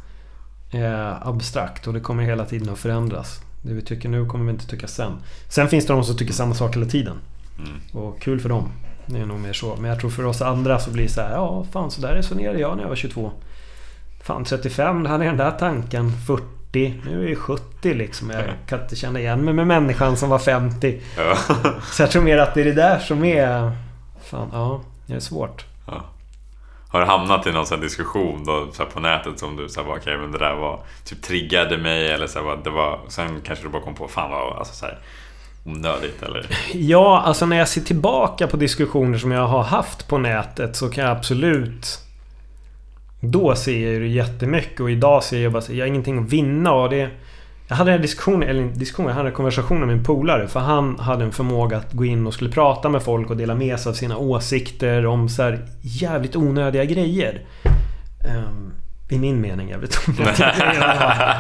är abstrakt och det kommer hela tiden att förändras. Det vi tycker nu kommer vi inte tycka sen. Sen finns det de som tycker samma sak hela tiden. Mm. Och kul för dem. Det är nog mer så. Men jag tror för oss andra så blir det så här, ja fan så där resonerade jag när jag var 22. Fan 35, det hade den där tanken. 40, nu är jag 70 liksom. Jag kan inte känna igen mig med människan som var 50. Ja. (laughs) Så jag tror mer att det är det där som är... Fan, ja. Det är svårt. Ja. Har du hamnat i någon sån diskussion då, så på nätet som du sa okej okay, men det där var... Typ triggade mig eller så här, det var... Sen kanske du bara kom på, fan vad... Alltså, så här, onödigt eller? Ja, alltså när jag ser tillbaka på diskussioner som jag har haft på nätet så kan jag absolut... Då ser jag ju det jättemycket och idag ser jag bara att jag har ingenting att vinna och det... Jag hade en diskussion, eller en diskussion, jag hade en konversation med min polare för han hade en förmåga att gå in och skulle prata med folk och dela med sig av sina åsikter om så här jävligt onödiga grejer. Um, I min mening jävligt onödiga (laughs) grejer.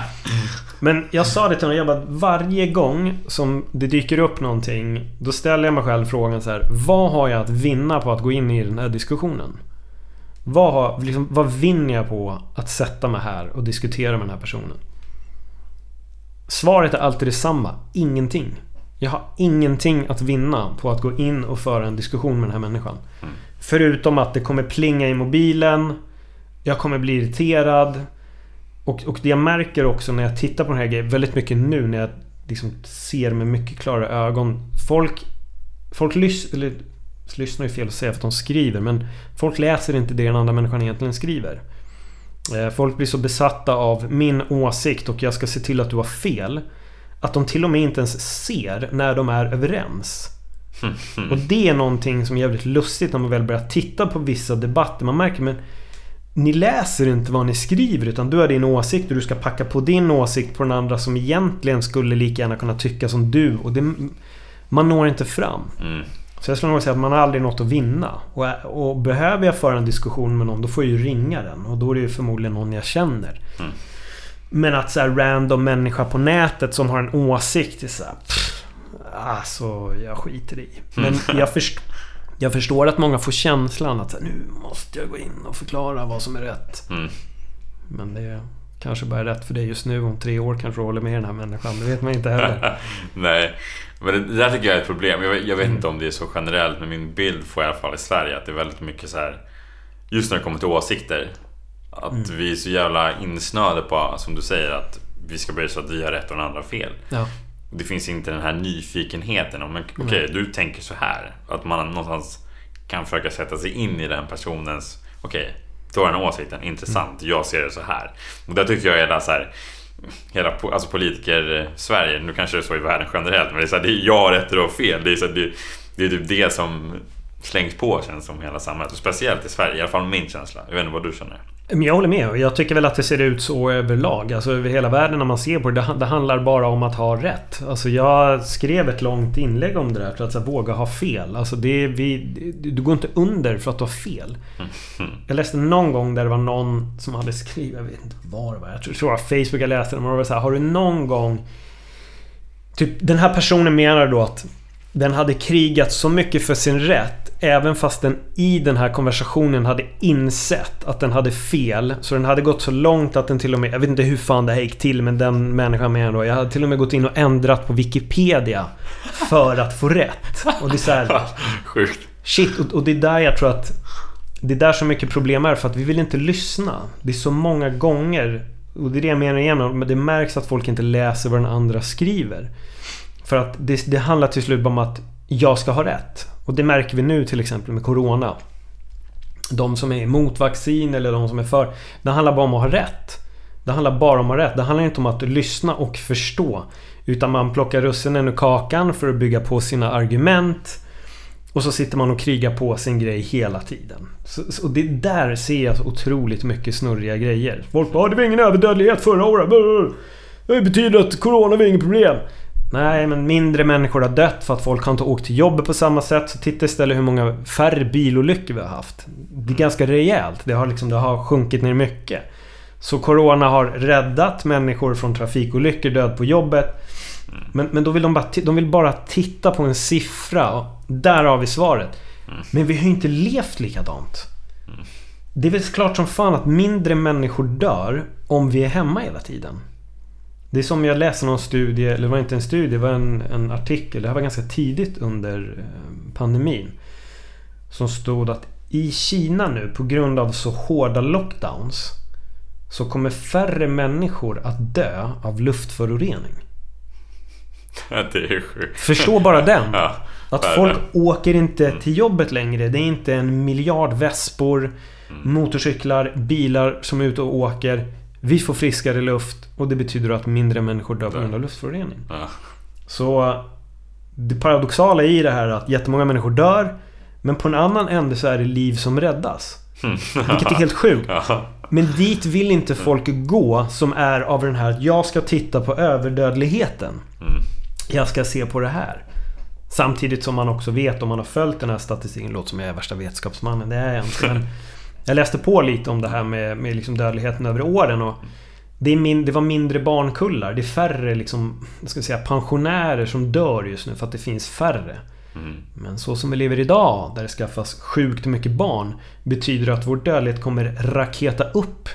Men jag sa det till honom, jag bara, varje gång som det dyker upp någonting Då ställer jag mig själv frågan så här, Vad har jag att vinna på att gå in i den här diskussionen? Vad, har, liksom, vad vinner jag på att sätta mig här och diskutera med den här personen? Svaret är alltid detsamma. Ingenting. Jag har ingenting att vinna på att gå in och föra en diskussion med den här människan. Mm. Förutom att det kommer plinga i mobilen. Jag kommer bli irriterad. Och, och det jag märker också när jag tittar på den här grejen, väldigt mycket nu när jag liksom ser med mycket klara ögon. Folk, folk lys, eller, lyssnar ju fel att säga för att de skriver, men folk läser inte det den andra människan egentligen skriver. Eh, folk blir så besatta av min åsikt och jag ska se till att du har fel. Att de till och med inte ens ser när de är överens. (laughs) Och det är någonting som är jävligt lustigt när man väl börjar titta på vissa debatter. Man märker men ni läser inte vad ni skriver utan du har din åsikt och du ska packa på din åsikt på den andra som egentligen skulle lika gärna kunna tycka som du. Och det, man når inte fram. Mm. Så jag skulle nog säga att man har aldrig något att vinna. Och, och, behöver jag föra en diskussion med någon då får jag ju ringa den. Och då är det ju förmodligen någon jag känner. Mm. Men att så här random människa på nätet som har en åsikt är så här, pff, Alltså, jag skiter i. Men mm. (laughs) jag förstår jag förstår att många får känslan att nu måste jag gå in och förklara vad som är rätt. Mm. Men det kanske bara är rätt för dig just nu. Om tre år kanske du håller med den här människan. Det vet man inte heller. (laughs) Nej, men det, där tycker jag är ett problem. Jag, jag vet mm. inte om det är så generellt, men min bild får i alla fall i Sverige att det är väldigt mycket så här. Just när det kommer till åsikter. Att mm. vi är så jävla insnöade på, som du säger, att vi ska börja så att vi har rätt och den andra fel. Ja. Det finns inte den här nyfikenheten om, okej, okay, du tänker så här. Att man någonstans kan försöka sätta sig in i den personens, okej, okay, då har den åsikten, intressant, mm. jag ser det så här. Och där tycker jag hela så här, hela alltså politiker eh, Sverige, nu kanske det är så i världen generellt, men det är, så här, det är jag rätt och fel. Det är, så här, det, det är typ det som slängs på känns som hela samhället. Och speciellt i Sverige, i alla fall min känsla. Jag vet inte vad du känner. Jag håller med. Jag tycker väl att det ser ut så överlag. Alltså över hela världen när man ser på det. Det handlar bara om att ha rätt. Alltså jag skrev ett långt inlägg om det där. För att så, våga ha fel. Alltså det, vi, du går inte under för att du har fel. (laughs) Jag läste någon gång där det var någon som hade skrivit... Jag vet inte var det var. Jag tror, det var Facebook jag läste det. Man var så här, har du någon gång... Typ den här personen menar då att den hade krigat så mycket för sin rätt Även fast den i den här konversationen hade insett att den hade fel. Så den hade gått så långt att den till och med... Jag vet inte hur fan det här gick till men den människan menar då. Jag hade till och med gått in och ändrat på Wikipedia. För att få rätt. Och det är så här, (laughs) Sjukt. Shit, och, och det är där jag tror att... Det är där så mycket problem är för att vi vill inte lyssna. Det är så många gånger. Och det är det jag menar igen. Men det märks att folk inte läser vad den andra skriver. För att det, det handlar till slut bara om att jag ska ha rätt. Och det märker vi nu till exempel med Corona. De som är emot vaccin eller de som är för. Det handlar bara om att ha rätt. Det handlar bara om att ha rätt. Det handlar inte om att lyssna och förstå. Utan man plockar russinen ur kakan för att bygga på sina argument. Och så sitter man och krigar på sin grej hela tiden. Så, och det där ser jag så otroligt mycket snurriga grejer. Folk bara det var ingen överdödlighet förra året. Det betyder att Corona var inget problem. Nej, men mindre människor har dött för att folk har inte åkt till jobbet på samma sätt. Så titta istället hur många färre bilolyckor vi har haft. Det är ganska rejält. Det har, liksom, det har sjunkit ner mycket. Så Corona har räddat människor från trafikolyckor, död på jobbet. Men, men då vill de, bara, de vill bara titta på en siffra. Och där har vi svaret. Men vi har ju inte levt likadant. Det är väl klart som fan att mindre människor dör om vi är hemma hela tiden. Det är som jag läste någon studie, eller det var inte en studie, det var en, en artikel. Det här var ganska tidigt under eh, pandemin. Som stod att i Kina nu på grund av så hårda lockdowns så kommer färre människor att dö av luftförorening. (laughs) det är sjukt. Förstå bara den. (laughs) Ja, Att folk åker inte till jobbet längre. Det är inte en miljard vespor, motorcyklar, bilar som är ute och åker. Vi får friskare luft och det betyder att mindre människor dör på grund av luftförorening. Ja. Så det paradoxala i det här är att jättemånga människor dör. Men på en annan ände så är det liv som räddas. Vilket är helt sjukt. (laughs) Men dit vill inte folk gå som är av den här att jag ska titta på överdödligheten. Mm. Jag ska se på det här. Samtidigt som man också vet om man har följt den här statistiken. Det låter som jag är värsta vetenskapsmannen. Det är jag inte. Men (laughs) jag läste på lite om det här med, med liksom dödligheten över åren. Och det, min, det var mindre barnkullar. Det är färre liksom, ska säga, pensionärer som dör just nu för att det finns färre. Mm. Men så som vi lever idag, där det skaffas sjukt mycket barn, betyder att vår dödlighet kommer raketa upp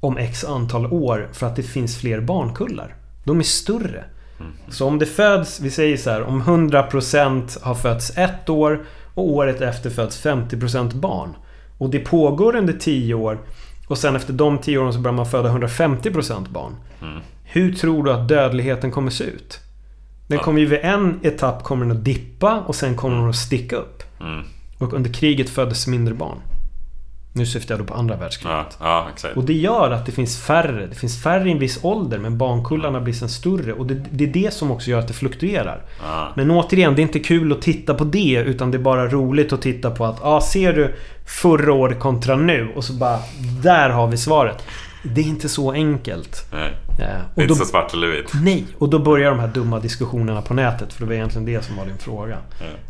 om x antal år för att det finns fler barnkullar. De är större. Så om det föds, vi säger så här, om 100% har fötts ett år och året efter föds 50% barn. Och det pågår under 10 år och sen efter de 10 åren så börjar man föda 150% barn. Mm. Hur tror du att dödligheten kommer se ut? Den kommer ju vid en etapp kommer den att dippa och sen kommer den att sticka upp. Mm. Och under kriget föddes mindre barn. Nu syftar jag då på andra världskriget. Ja, ja. Och det gör att det finns färre. Det finns färre i en viss ålder men barnkullarna blir sen större. Och det, det är det som också gör att det fluktuerar. Ja. Men återigen, det är inte kul att titta på det utan det är bara roligt att titta på att ja, ser du förra året kontra nu och så bara där har vi svaret. Det är inte så enkelt. Nej, Ja, det är inte då, så svart eller vitt. nej, och då börjar de här dumma diskussionerna på nätet för det var egentligen det som var din fråga.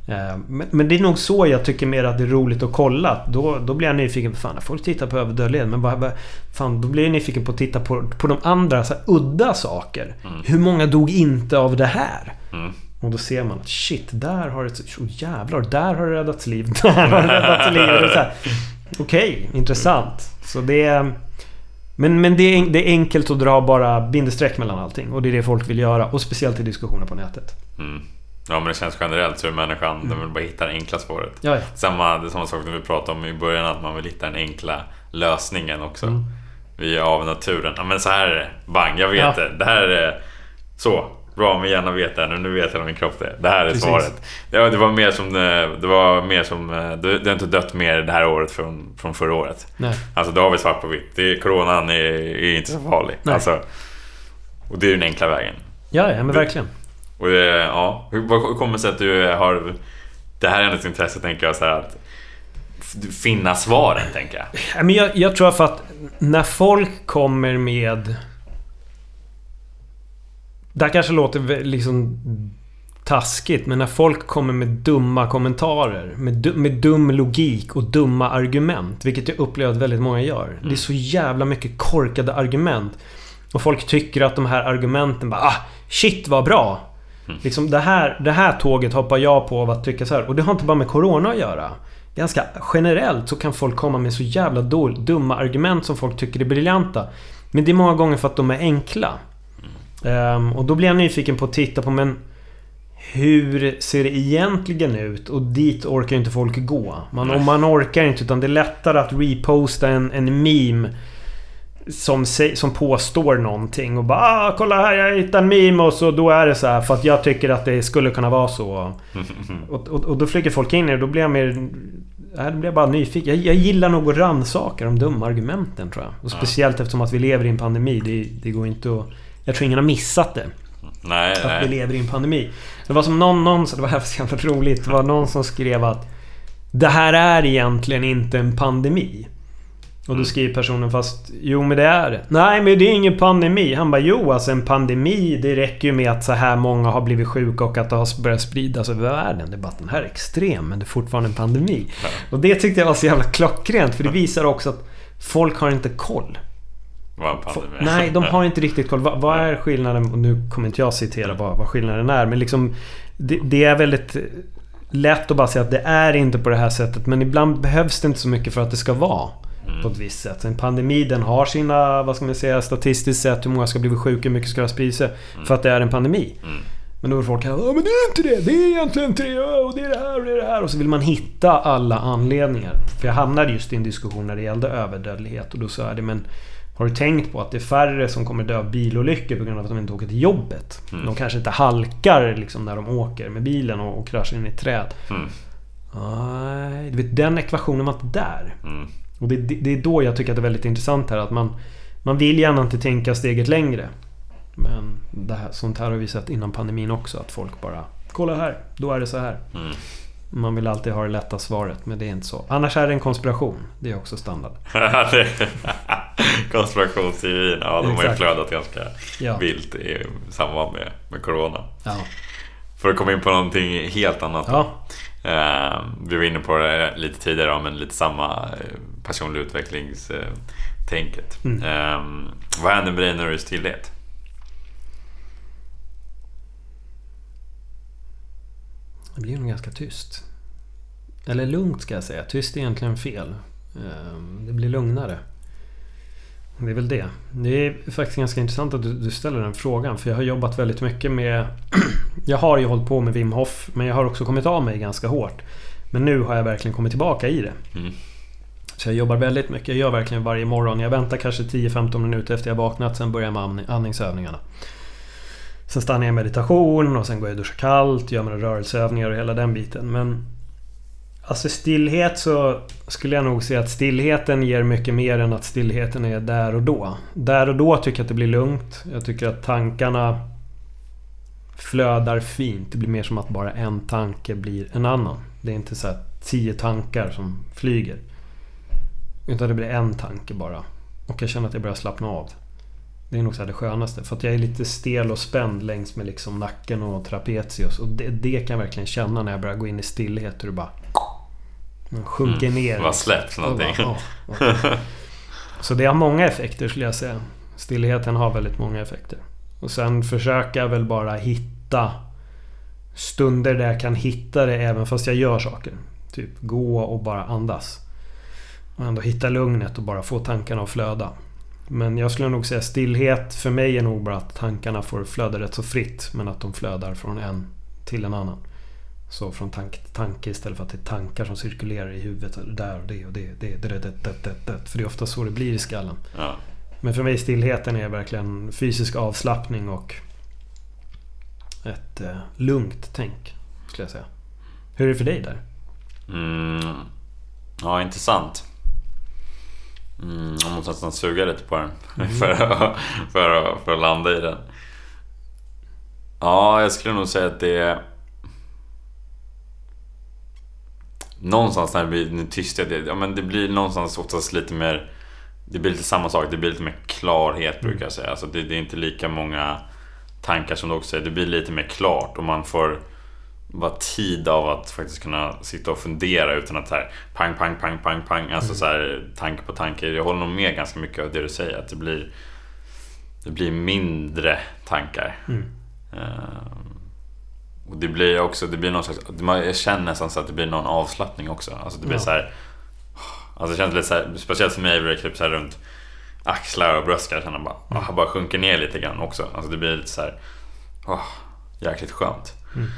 Ja. Eh, Men, men det är nog så jag tycker mer att det är roligt att kolla. Då, då blir jag nyfiken på fan, folk tittar på överdödlighet. Men vad, vad, fan, då blir jag nyfiken på att titta på, på de andra så här, udda saker. Hur många dog inte av det här? Mm. Och då ser man att shit, där har det... Oh, jävlar, där har det räddats liv. (laughs) Där har det räddats liv. Okej, intressant. Så det är... Men, men det, är, det är enkelt att dra bara bindestreck mellan allting. Och det är det folk vill göra. Och speciellt i diskussioner på nätet. Mm. Ja men det känns generellt så är människan, den vill bara hitta det enkla spåret. Ja, ja. Samma, det är samma sak som vi pratade om i början, att man vill hitta den enkla lösningen också. Mm. Vi är av naturen. Ja men så här är det. Bang, jag vet Ja. det. Det här är det. Så. Bra, min hjärna vet det nu. Nu vet jag vad min kropp det. Det här är Precis. svaret. Ja, det var mer som... eh, Det var mer som... eh, Det, det har inte dött mer det här året från, från förra året. Nej. Alltså då har vi svart på vitt. Det, coronan är, är inte så farlig. Nej. Alltså, och det är den enkla vägen. Ja, ja, men Det- verkligen. Och det, ja, hur kommer det sig att du har... Det här är ändå ett intresse, tänker jag, så här att finna svaren, tänker jag. Ja, Men jag, jag tror för att när folk kommer med... Det här kanske låter liksom taskigt, men när folk kommer med dumma kommentarer, med, du, med dum logik och dumma argument, vilket jag upplever att väldigt många gör. Det är så jävla mycket korkade argument. Och folk tycker att de här argumenten bara ah, shit vad bra. Liksom det här, det här tåget hoppar jag på av att tycka så här. Och det har inte bara med Corona att göra. Ganska generellt så kan folk komma med så jävla dumma argument som folk tycker är briljanta. Men det är många gånger för att de är enkla. Ehm, och då blir jag nyfiken på att titta på men hur ser det egentligen ut? Och dit orkar ju inte folk gå. Man, om man orkar inte utan det är lättare att reposta en, en meme som, som påstår någonting och bara ah, kolla här jag hittade en meme och så då är det så här för att jag tycker att det skulle kunna vara så. (laughs) Och, och, och då flyger folk in i det då blir jag mer... Nej, då blir jag bara nyfiken. Jag, jag gillar nog att rannsaka de dumma argumenten tror jag. Och speciellt eftersom att vi lever i en pandemi. Det, det går inte att... Jag tror ingen har missat det. Nej, Att vi nej. lever i en pandemi. Det var som någon, någon det var här så jävla roligt. Det var någon som skrev att Det här är egentligen inte en pandemi. Och då Mm. skriver personen fast Jo men det är det. Nej men det är ingen pandemi. Han bara jo alltså en pandemi det räcker ju med att så här många har blivit sjuka och att det har börjat spridas över världen. Debatten här är extrem men det är fortfarande en pandemi. Ja. Och det tyckte jag var så jävla klockrent för det visar också att folk har inte koll. Vad pandemi är. Nej, de har inte riktigt koll. Vad, vad är skillnaden? Och nu kommer inte jag citera vad, vad skillnaden är. Men liksom det, det är väldigt lätt att bara säga att det är inte på det här sättet. Men ibland behövs det inte så mycket för att det ska vara på ett visst sätt. En pandemi den har sina, vad ska man säga, statistiskt sett hur många ska bli sjuka, hur mycket ska ha spridit sig. För att det är en pandemi. Mm. Men då är folk här, ja men det är inte det, det är egentligen inte det, och det är det här och det är det här. Och så vill man hitta alla anledningar. För jag hamnade just i en diskussion när det gällde överdödlighet och då sa jag det, men har du tänkt på att det är färre som kommer dö av bilolyckor på grund av att de inte åker till jobbet? Mm. De kanske inte halkar liksom när de åker med bilen och, och kraschar in i ett träd. Mm. Nej, du vet den ekvationen var inte där. Mm. Och det, det, det är då jag tycker att det är väldigt intressant här att man Man vill gärna inte tänka steget längre. Men det här, sånt här har vi sett innan pandemin också. Att folk bara Kolla här, då är det så här. Mm. Man vill alltid ha det lätta svaret, men det är inte så. Annars är det en konspiration. Det är också standard. (laughs) Konspirationsteorin, ja de har ju Exakt. flödat ganska Ja. vilt i samband med, med Corona. Ja. För att komma in på någonting helt annat. Ja. Eh, vi var inne på det lite tidigare, men lite samma eh, personlig utvecklingstänket. Mm. Eh, vad händer med dig när du är i stillhet? Det blir nog ganska tyst. Eller lugnt ska jag säga. Tyst är egentligen fel. Ehm, Det blir lugnare. Det är väl det. Det är faktiskt ganska intressant att du, du ställer den frågan. För jag har jobbat väldigt mycket med... (clears throat) jag har ju hållit på med Wim Hof. Men jag har också kommit av mig ganska hårt. Men nu har jag verkligen kommit tillbaka i det. Mm. Så jag jobbar väldigt mycket. Jag gör verkligen varje morgon. Jag väntar kanske 10-15 minuter efter jag vaknat. Sen börjar jag med andning- andningsövningarna. Sen stannar jag i meditation och sen går jag och duschar kallt. Gör mina rörelseövningar och hela den biten. Men... Alltså stillhet så skulle jag nog säga att stillheten ger mycket mer än att stillheten är där och då. Där och då tycker jag att det blir lugnt. Jag tycker att tankarna flödar fint. Det blir mer som att bara en tanke blir en annan. Det är inte så här tio tankar som flyger. Utan det blir en tanke bara. Och jag känner att jag börjar slappna av. Det är nog så det skönaste. För att jag är lite stel och spänd längs med liksom nacken och trapezius. Och det, det kan jag verkligen känna när jag börjar gå in i stillhet. Hur det bara... Man sjunker ner. Vad släpps Och bara, någonting? ja, okej. (laughs) Så det har många effekter skulle jag säga. Stillheten har väldigt många effekter. Och sen försöka jag väl bara hitta stunder där jag kan hitta det även fast jag gör saker. Typ gå och bara andas. Och ändå hitta lugnet och bara få tankarna att flöda. Men jag skulle nog säga stillhet för mig är nog bara att tankarna får flöda rätt så fritt. Men att de flödar från en till en annan. Så från tanke till tanke istället för att det är tankar som cirkulerar i huvudet. Där och det och det. det, det, det, det, det, det. För det är ofta så det blir i skallen. Ja. Men för mig stillheten är verkligen fysisk avslappning och ett eh, lugnt tänk. Skulle jag säga. Hur är det för dig där? Mm. Ja, intressant. Mm, jag måste nästan suga lite på den (laughs) för, att, för, att, för att landa i den. Ja, jag skulle nog säga att det är... Någonstans när det blir tysthet, det, ja, men det blir någonstans oftast lite mer... Det blir lite samma sak, det blir lite mer klarhet brukar jag säga. Alltså det, det är inte lika många tankar som du också säger. Det blir lite mer klart och man får bara tid av att faktiskt kunna sitta och fundera utan att så här pang, pang, pang, pang, pang. Alltså så här tanke på tanke. Jag håller nog med ganska mycket av det du säger. Att det blir, det blir mindre tankar. Mm. Ehm, och det blir också, det blir någon slags, jag känner nästan så att det blir någon avslappning också. Alltså det blir Ja. så här. Alltså det känns lite så här, speciellt för mig blir det typ så runt axlar och bröst kan jag känna bara, Mm. ah, bara sjunker ner lite grann också. Alltså det blir lite så här, åh, jäkligt skönt. Mm.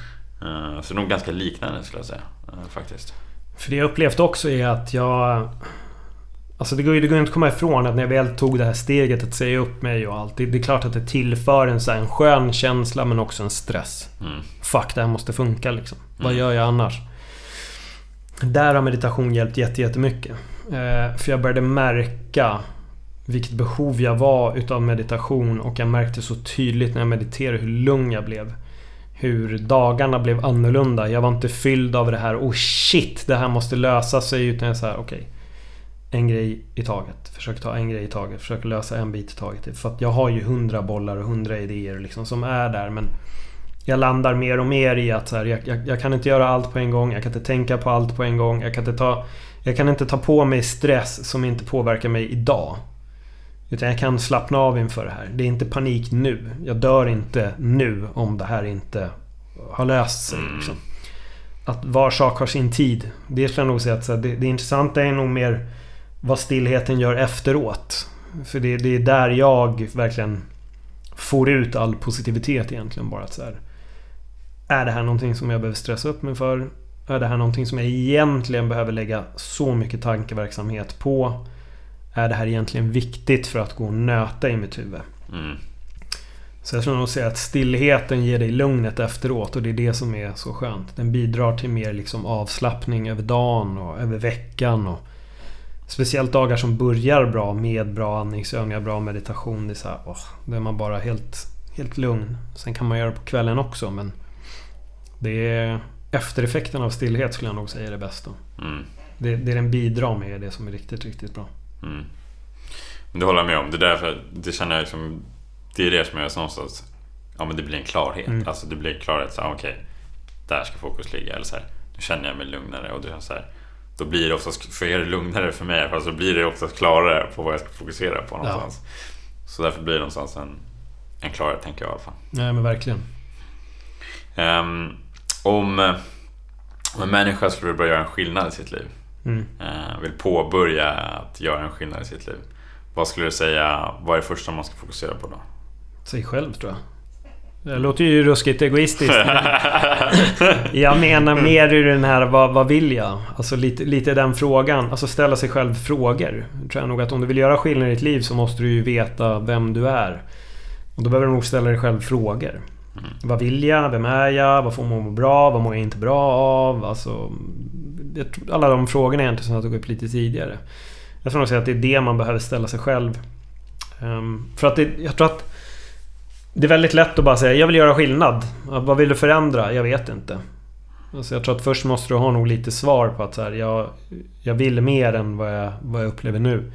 Ehm, så nog ganska liknande skulle jag säga, eh, faktiskt. För det jag upplevt också är att jag... Alltså det går ju det går inte att komma ifrån att när jag väl tog det här steget att säga upp mig och allt. Det, det är klart att det tillför en, så här, en skön känsla men också en stress. Mm. Fuck, det här måste funka liksom. Vad Mm. gör jag annars? Där har meditation hjälpt jätte- jättemycket. Eh, för jag började märka vilket behov jag var utav meditation och jag märkte så tydligt när jag mediterade hur lugn jag blev. Hur dagarna blev annorlunda. Jag var inte fylld av det här oh shit, det här måste lösa sig. Utan jag sa okej. en grej i taget. Försök ta en grej i taget. Försök lösa en bit i taget. För att jag har ju hundra bollar och hundra idéer liksom som är där. Men jag landar mer och mer i att så här, jag, jag, jag kan inte göra allt på en gång. Jag kan inte tänka på allt på en gång. Jag kan inte ta, jag kan inte ta på mig stress som inte påverkar mig idag. Utan jag kan slappna av inför det här. Det är inte panik nu. Jag dör inte nu om det här inte har löst sig. Mm. Liksom. Att var sak har sin tid. Det skulle jag nog säga att det, det intressanta är nog mer vad stillheten gör efteråt. För det, det är där jag verkligen får ut all positivitet egentligen. Bara att så här, Är det här någonting som jag behöver stressa upp mig för? Är det här någonting som jag egentligen behöver lägga så mycket tankeverksamhet på? Är det här egentligen viktigt för att gå och nöta i mitt huvud? Mm. Så jag skulle nog säga att stillheten ger dig lugnet efteråt och det är det som är så skönt. Den bidrar till mer liksom avslappning över dagen och över veckan. Och speciellt dagar som börjar bra med bra andningsövningar, bra meditation. Det är så här, åh, då är man bara helt, helt lugn. Sen kan man göra det på kvällen också men det är eftereffekten av stillhet skulle jag nog säga är det bästa. Mm. Det, det den bidrar med är det som är riktigt, riktigt bra. Mm. Men det håller jag med om. Det, är därför, det känner jag liksom... Det är det som att någonstans... Ja men det blir en klarhet. Mm. Alltså det blir en klarhet. Så, okej, där ska fokus ligga. Eller så här, nu känner jag mig lugnare. Och det är så här, då blir det oftast... För er lugnare för mig. För så blir det oftast klarare på vad jag ska fokusera på någonstans. Så därför blir det någonstans en, en klarhet tänker jag i alla fall. Nej men verkligen. Ehm, om, eh, om en människa skulle börja göra en skillnad i sitt liv. Mm. eh, vill påbörja att göra en skillnad i sitt liv. Vad skulle du säga, vad är det första man ska fokusera på då? Sig själv tror jag. Det låter ju ruskigt egoistiskt. (laughs) jag menar mer i den här, vad, vad vill jag? Alltså lite, lite den frågan. Alltså ställa sig själv frågor. Tror jag nog att om du vill göra skillnad i ditt liv så måste du ju veta vem du är. Och då behöver du nog ställa dig själv frågor. Mm. Vad vill jag? Vem är jag? Vad får att må bra? Vad mår jag inte bra av? Alltså, alla de frågorna egentligen som jag tog upp lite tidigare. Jag tror nog säga att det är det man behöver ställa sig själv. Ehm, för att det, jag tror att det är väldigt lätt att bara säga jag vill göra skillnad. Vad vill du förändra? Jag vet inte. Alltså jag tror att först måste du ha nog lite svar på att så här, jag, jag vill mer än vad jag, vad jag upplever nu.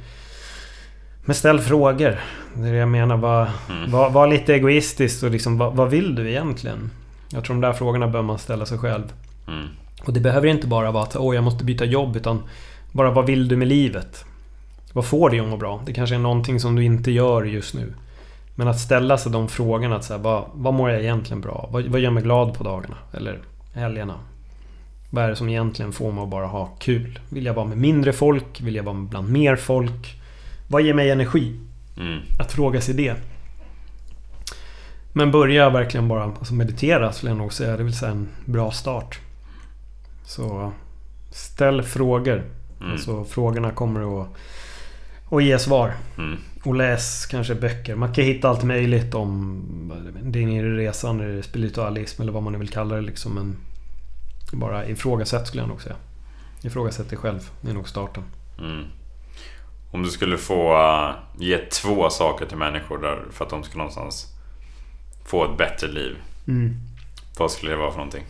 Men ställ frågor. Det är det jag menar. Var, Mm. var, var lite egoistisk och liksom, vad, vad vill du egentligen? Jag tror de där frågorna bör man ställa sig själv. Mm. Och det behöver inte bara vara att åh, jag måste byta jobb. Utan bara vad vill du med livet? Vad får dig att må bra? Det kanske är någonting som du inte gör just nu. Men att ställa sig de frågorna. Att säga, vad, vad mår jag egentligen bra? Vad, vad gör mig glad på dagarna? Eller helgerna? Vad är det som egentligen får mig att bara ha kul? Vill jag vara med mindre folk? Vill jag vara bland mer folk? Vad ger mig energi? Mm. Att fråga sig det. Men börja verkligen bara alltså meditera skulle jag nog säga. Det vill säga en bra start. Så ställ frågor. Mm. Alltså frågorna kommer att, att ge svar. Mm. Och läs kanske böcker. Man kan hitta allt möjligt om din inre resa, eller spiritualism eller vad man nu vill kalla det liksom. Men bara ifrågasätt skulle jag nog säga. Ifrågasätt dig själv. Det är nog starten. Mm. Om du skulle få uh, ge två saker till människor där för att de ska någonstans få ett bättre liv. Vad skulle det vara för någonting?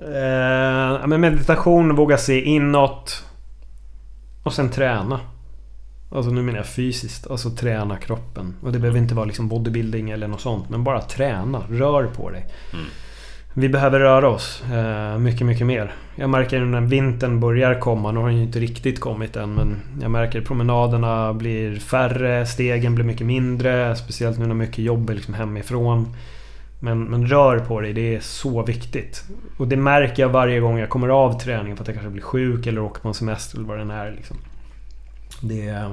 Eh, men meditation, våga se inåt. Och sen träna. Alltså nu menar jag fysiskt. Alltså träna kroppen. Och det behöver inte vara liksom bodybuilding eller något sånt. Men bara träna. Rör på dig. Mm. Vi behöver röra oss. Eh, mycket, mycket mer. Jag märker nu när vintern börjar komma. Nu har den ju inte riktigt kommit än. Men jag märker promenaderna blir färre. Stegen blir mycket mindre. Speciellt nu när mycket jobb är liksom hemifrån. Men, men rör på dig, det är så viktigt. Och det märker jag varje gång jag kommer av träningen för att jag kanske blir sjuk eller åker på en semester eller vad det än är. Liksom. Det är...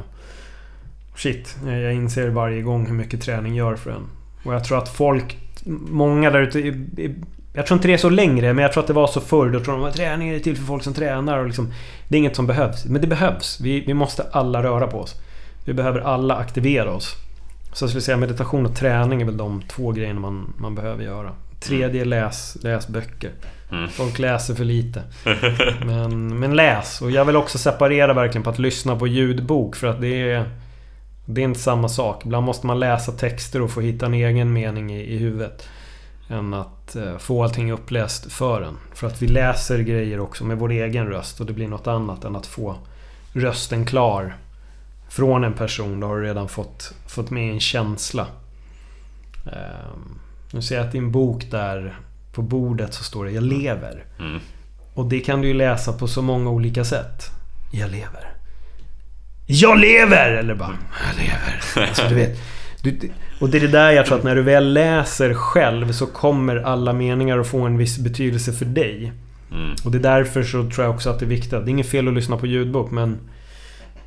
Shit, jag inser varje gång hur mycket träning gör för en. Och jag tror att folk, många där ute... Jag tror inte det är så längre, men jag tror att det var så förr. Då tror de att träning är till för folk som tränar. Och liksom, det är inget som behövs. Men det behövs. Vi, vi måste alla röra på oss. Vi behöver alla aktivera oss. Så jag skulle säga meditation och träning är väl de två grejerna man, man behöver göra. Tredje, läs, läs böcker. Mm. Folk läser för lite. Men, men läs. Och jag vill också separera verkligen på att lyssna på ljudbok. För att det är... Det är inte samma sak. Ibland måste man läsa texter och få hitta en egen mening i, i huvudet. Än att eh, få allting uppläst för en. För att vi läser grejer också med vår egen röst. Och det blir något annat än att få rösten klar. Från en person. Då har du redan fått, fått med en känsla. Ehm, nu ser jag att din bok där på bordet så står det Jag lever. Mm. Och det kan du ju läsa på så många olika sätt. Jag lever. Jag lever! Eller bara Jag lever. (laughs) Alltså, du vet. Du, och det är det där jag tror att när du väl läser själv så kommer alla meningar att få en viss betydelse för dig. Mm. Och det är därför så tror jag också att det är viktigt. Det är inget fel att lyssna på ljudbok men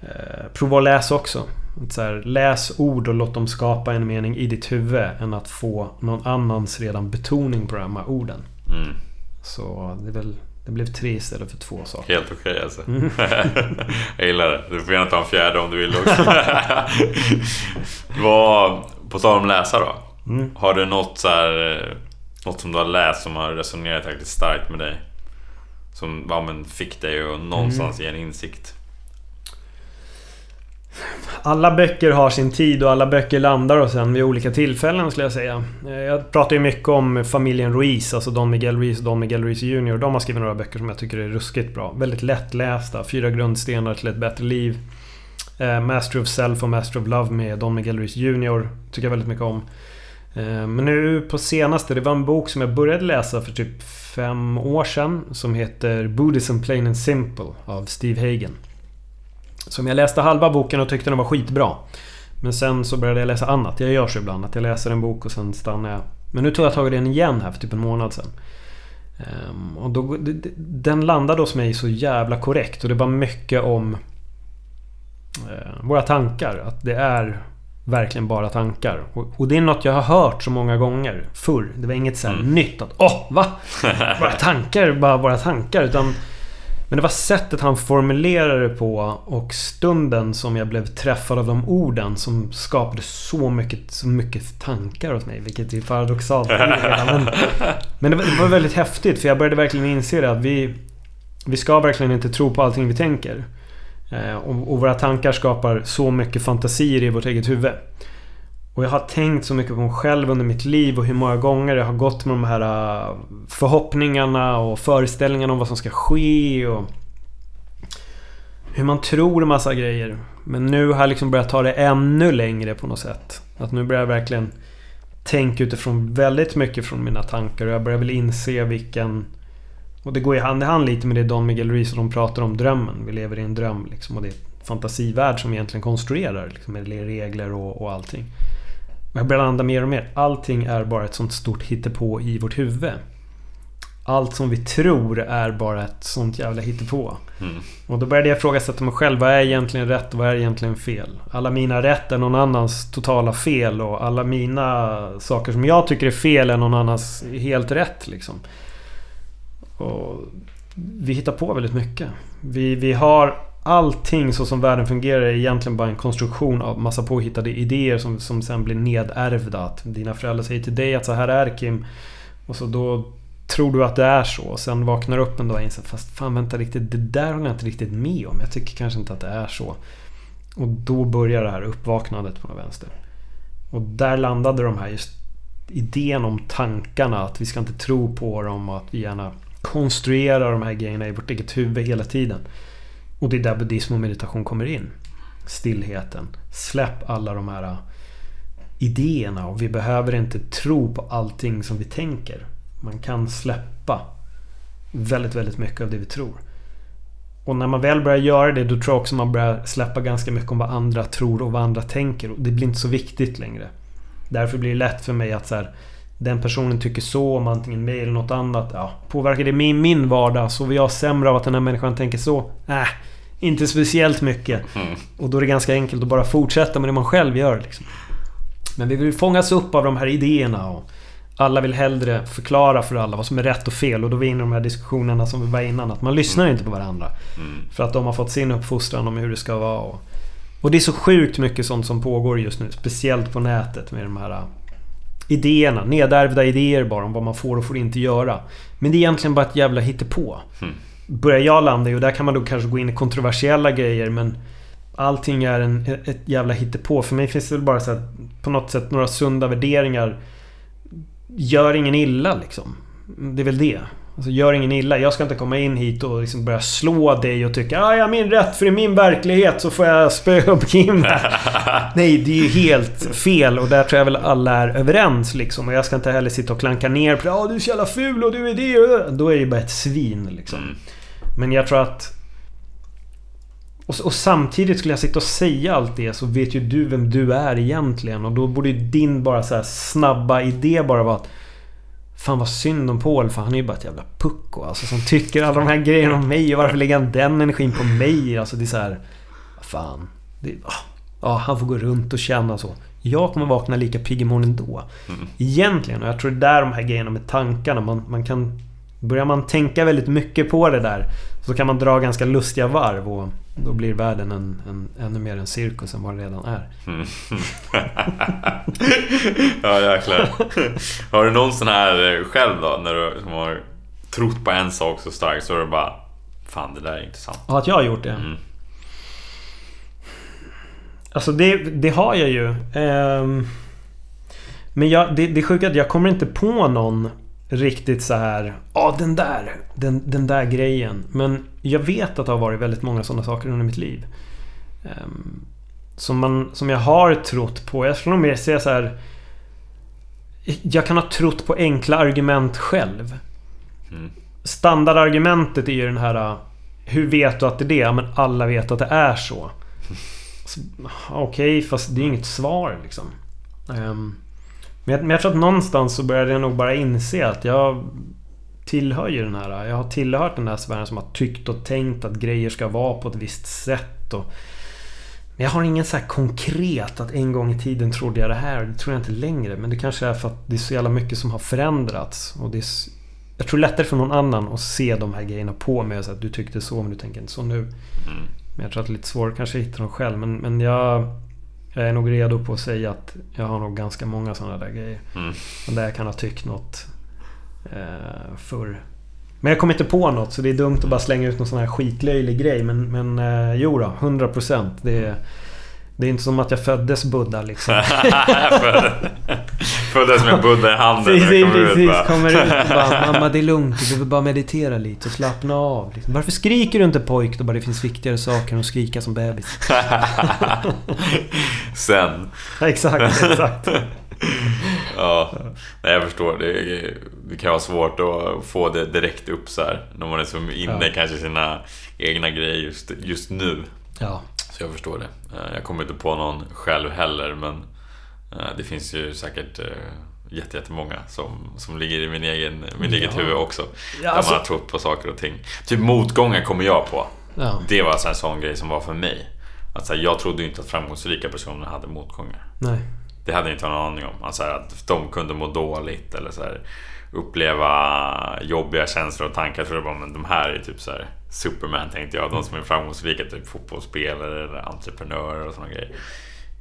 eh, Prova att läsa också. Så här, läs ord och låt dem skapa en mening i ditt huvud än att få någon annans redan betoning på de här orden. Mm. Så det, är väl, det blev tre istället för två saker. Helt okej alltså. Mm. (laughs) jag gillar det. Du får gärna ta en fjärde om du vill också. (laughs) Vad, på tal om läsa då. Mm. Har du något, så här, eh, något som du har läst som har resonerat riktigt starkt med dig? Som ja, men fick dig att någonstans Mm. ge en insikt? Alla böcker har sin tid och alla böcker landar och sen vid olika tillfällen skulle jag säga. Eh, jag pratar ju mycket om familjen Ruiz, alltså Don Miguel Ruiz och Don Miguel Ruiz Jr. De har skrivit några böcker som jag tycker är ruskigt bra. Väldigt lättlästa. Fyra grundstenar till ett bättre liv. Eh, Master of Self och Master of Love med Don Miguel Ruiz Jr. Tycker jag väldigt mycket om. Eh, men nu på senaste, det var en bok som jag började läsa för typ fem år sedan. Som heter Buddhism Plain and Simple av Steve Hagen. Som jag läste halva boken och tyckte den var skitbra. Men sen så började jag läsa annat. Jag gör så ibland att jag läser en bok och sen stannar jag. Men nu tog jag tag i den igen här för typ en månad sen. Ehm, och då, den landade hos mig så jävla korrekt och det var mycket om eh, våra tankar. Att det är verkligen bara tankar. Och, det är något jag har hört så många gånger förr. Det var inget så Mm. nytt att åh, va? (laughs) Våra tankar, bara våra tankar. Utan men det var sättet han formulerade det på och stunden som jag blev träffad av de orden som skapade så mycket, så mycket tankar hos mig. Vilket är paradoxalt. men (laughs) men det, var, det var väldigt häftigt för jag började verkligen inse det att vi Vi ska verkligen inte tro på allting vi tänker. Eh, och, och våra tankar skapar så mycket fantasier i vårt eget huvud. Och jag har tänkt så mycket på mig själv under mitt liv och hur många gånger jag har gått med de här äh, förhoppningarna och föreställningarna om vad som ska ske och hur man tror en massa grejer. Men nu har jag liksom börjat ta det ännu längre på något sätt. Att nu börjar jag verkligen tänka utifrån väldigt mycket från mina tankar och jag börjar väl inse vilken... Och det går ju hand i hand lite med det Don Miguel Ruiz och de pratar om drömmen. Vi lever i en dröm liksom och det är en fantasivärld som vi egentligen konstruerar liksom, med regler och, och allting. Jag börjar landa mer och mer. Allting är bara ett sånt stort hittepå i vårt huvud. Allt som vi tror är bara ett sånt jävla hittepå. Mm. Och då började jag ifrågasätta mig själv. Vad är egentligen rätt och vad är egentligen fel? Alla mina rätt är någon annans totala fel och alla mina saker som jag tycker är fel är någon annans helt rätt liksom. Och vi hittar på väldigt mycket. Vi, vi har allting så som världen fungerar är egentligen bara en konstruktion av massa påhittade idéer som, som sen blir nedärvda. Att dina föräldrar säger till dig att så här är Kim. Och så då tror du att det är så. Och sen vaknar du upp en dag och inser fast fan vänta riktigt, det där håller jag inte riktigt med om. Jag tycker kanske inte att det är så. Och då börjar det här uppvaknandet på något vänster. Och där landade de här just idén om tankarna. Att vi ska inte tro på dem och att vi gärna konstruerar de här grejerna i vårt eget huvud hela tiden. Och det är där buddhism och meditation kommer in. Stillheten. Släpp alla de här äh, idéerna och vi behöver inte tro på allting som vi tänker. Man kan släppa väldigt, väldigt mycket av det vi tror. Och när man väl börjar göra det, då tror jag också man börjar släppa ganska mycket om vad andra tror och vad andra tänker. Och det blir inte så viktigt längre. Därför blir det lätt för mig att så här, den personen tycker så om antingen mig eller något annat. Ja, påverkar det min, min vardag? Sover jag sämre av att den här människan tänker så? Äh, inte speciellt mycket. Mm. Och då är det ganska enkelt att bara fortsätta med det man själv gör. Liksom. Men vi vill fångas upp av de här idéerna. Och alla vill hellre förklara för alla vad som är rätt och fel. Och då är vi inne i de här diskussionerna som vi var innan. Att man lyssnar inte på varandra. Mm. För att de har fått sin uppfostran om hur det ska vara. Och, och det är så sjukt mycket sånt som pågår just nu. Speciellt på nätet med de här äh, idéerna. Nedärvda idéer bara om vad man får och får inte göra. Men det är egentligen bara ett jävla hittepå. Mm. Börjar jag landa i och där kan man då kanske gå in i kontroversiella grejer men Allting är en, ett jävla hittepå. För mig finns det väl bara så här, på något sätt några sunda värderingar. Gör ingen illa liksom. Det är väl det. Alltså gör ingen illa. Jag ska inte komma in hit och liksom börja slå dig och tycka ah, jag har min rätt för i min verklighet så får jag spöa upp Kim. (laughs) Nej, det är ju helt fel och där tror jag väl alla är överens liksom. Och jag ska inte heller sitta och klanka ner på ah, du är så jävla ful och du är det och det. Då är jag ju bara ett svin liksom. Mm. Men jag tror att... och, och, samtidigt skulle jag sitta och säga allt det så vet ju du vem du är egentligen. Och då borde ju din bara så snabba idé bara vara att Fan vad synd om Paul för han är ju bara ett jävla pucko alltså som tycker alla de här grejerna om mig och varför lägger han den energin på mig? Alltså det är så här, Fan. Det, ah, ja, han får gå runt och känna så. Jag kommer vakna lika pigg imorgon ändå. Mm. Egentligen. Och jag tror det är där de här grejerna med tankarna. Man, man kan... Börjar man tänka väldigt mycket på det där så kan man dra ganska lustiga varv och då blir världen en, en, ännu mer en cirkus än vad den redan är. Mm. (laughs) ja jäklar. Har du någon sån här eh, själv då? När du har trott på en sak så starkt så är det bara Fan det där är intressant. Ja, att jag har gjort det? Mm. Alltså det, det har jag ju. Um, men jag, det, det är sjukt att jag kommer inte på någon riktigt så här. Ja, den där. Den, den där grejen. Men jag vet att det har varit väldigt många sådana saker under mitt liv. Um, som, man, som jag har trott på. Jag skulle nog mer säga så här. Jag kan ha trott på enkla argument själv. Mm. Standardargumentet är ju den här... Hur vet du att det är det? Ja, men alla vet att det är så. (laughs) Okej, okay, fast det är inget svar liksom. Um, men, jag, men jag tror att någonstans så började jag nog bara inse att jag tillhör ju den här... Jag har tillhört den här sfären som har tyckt och tänkt att grejer ska vara på ett visst sätt. Och, men jag har ingen så här konkret att en gång i tiden trodde jag det här. Det tror jag inte längre. Men det kanske är för att det är så jävla mycket som har förändrats. Och det är, jag tror lättare för någon annan att se de här grejerna på mig och säga att du tyckte så men du tänker inte så nu. Mm. Men jag tror att det är lite svårt kanske att hitta dem själv. Men, men jag, jag är nog redo på att säga att jag har nog ganska många sådana där grejer. Mm. Där jag kan ha tyckt något eh, förr. Men jag kommer inte på något så det är dumt att bara slänga ut någon sån här skitlöjlig grej. Men, men eh, jo då, 100%. Det är, det är inte som att jag föddes Buddha liksom. (laughs) (laughs) föddes med Buddha i handen. Precis, kommer precis. Ut, kommer ut och (laughs) bara Mamma det är lugnt, du behöver bara meditera lite och slappna av. Liksom. Varför skriker du inte pojk? Då bara det finns viktigare saker än att skrika som bebis. (laughs) Sen. exakt, exakt. (laughs) ja, nej, jag förstår. Det, det kan vara svårt att få det direkt upp så här. När man är så inne ja. kanske i sina egna grejer just, just nu. Ja jag förstår det. Eh, jag kommer inte på någon själv heller men det finns ju säkert eh, jättemånga som, som ligger i min egen, min ja. eget huvud också. Ja, där alltså... man har trott på saker och ting. Typ motgångar kommer jag på. Ja. Det var en sån grej som var för mig. Att så här, jag trodde inte att framgångsrika personer hade motgångar. Nej. Det hade jag inte en aning om. Alltså att de kunde må dåligt eller så här, uppleva jobbiga känslor och tankar. Jag trodde bara, men de här är typ så här Superman tänkte jag. De som är framgångsrika, typ fotbollsspelare eller entreprenörer och sådana grejer.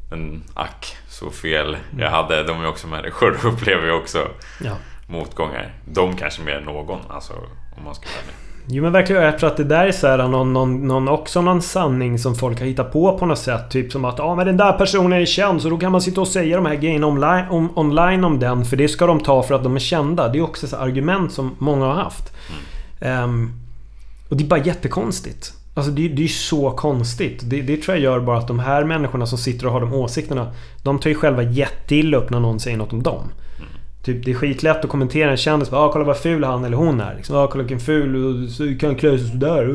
Men ack, så fel jag hade. De är också människor (laughs) och upplever ju också ja. motgångar. De kanske mer än någon, alltså om man ska vara ärlig. Jo men verkligen, jag tror att det där är så här någon, någon, någon, också någon sanning som folk har hittat på på något sätt. Typ som att ja men den där personen är känd så då kan man sitta och säga de här grejerna online om, online om den. För det ska de ta för att de är kända. Det är också ett argument som många har haft. Mm. Um, och det är bara jättekonstigt. Alltså det, det är ju så konstigt. Det, det tror jag gör bara att de här människorna som sitter och har de åsikterna. De tar ju själva jätteilla upp när någon säger något om dem. Mm. Typ det är skitlätt att kommentera en kändis. Ah, kolla vad ful han eller hon är. Liksom, ah, kolla vilken ful och kan klä sig sådär.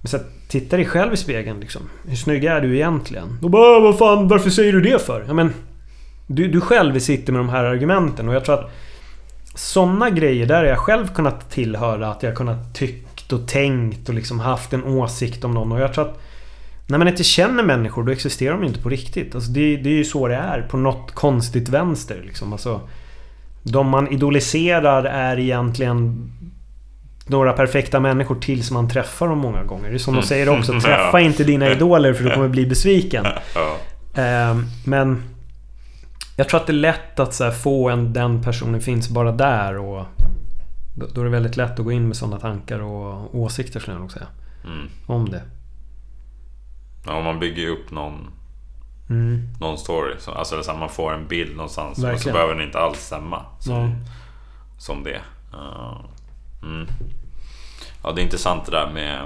Men så titta dig själv i spegeln liksom. Hur snygg är du egentligen? Och bara, vad fan, varför säger du det för? Ja, men, du, du själv sitter med de här argumenten och jag tror att Sådana grejer, där har jag själv kunnat tillhöra. Att jag kunnat tycka och tänkt och liksom haft en åsikt om någon. Och jag tror att när man inte känner människor då existerar de inte på riktigt. Alltså det, det är ju så det är på något konstigt vänster. Liksom. Alltså, de man idoliserar är egentligen några perfekta människor tills man träffar dem många gånger. Det är som de säger också. (laughs) Träffa inte dina idoler för du kommer bli besviken. Ehm, men jag tror att det är lätt att få en den personen finns bara där och då är det väldigt lätt att gå in med sådana tankar och åsikter skulle jag nog säga. Mm. Om det. Ja, man bygger ju upp någon, mm. någon story. Alltså så man får en bild någonstans. Verkligen. Och så behöver den inte alls stämma. Som, som det. mm. Ja, det är intressant det där med,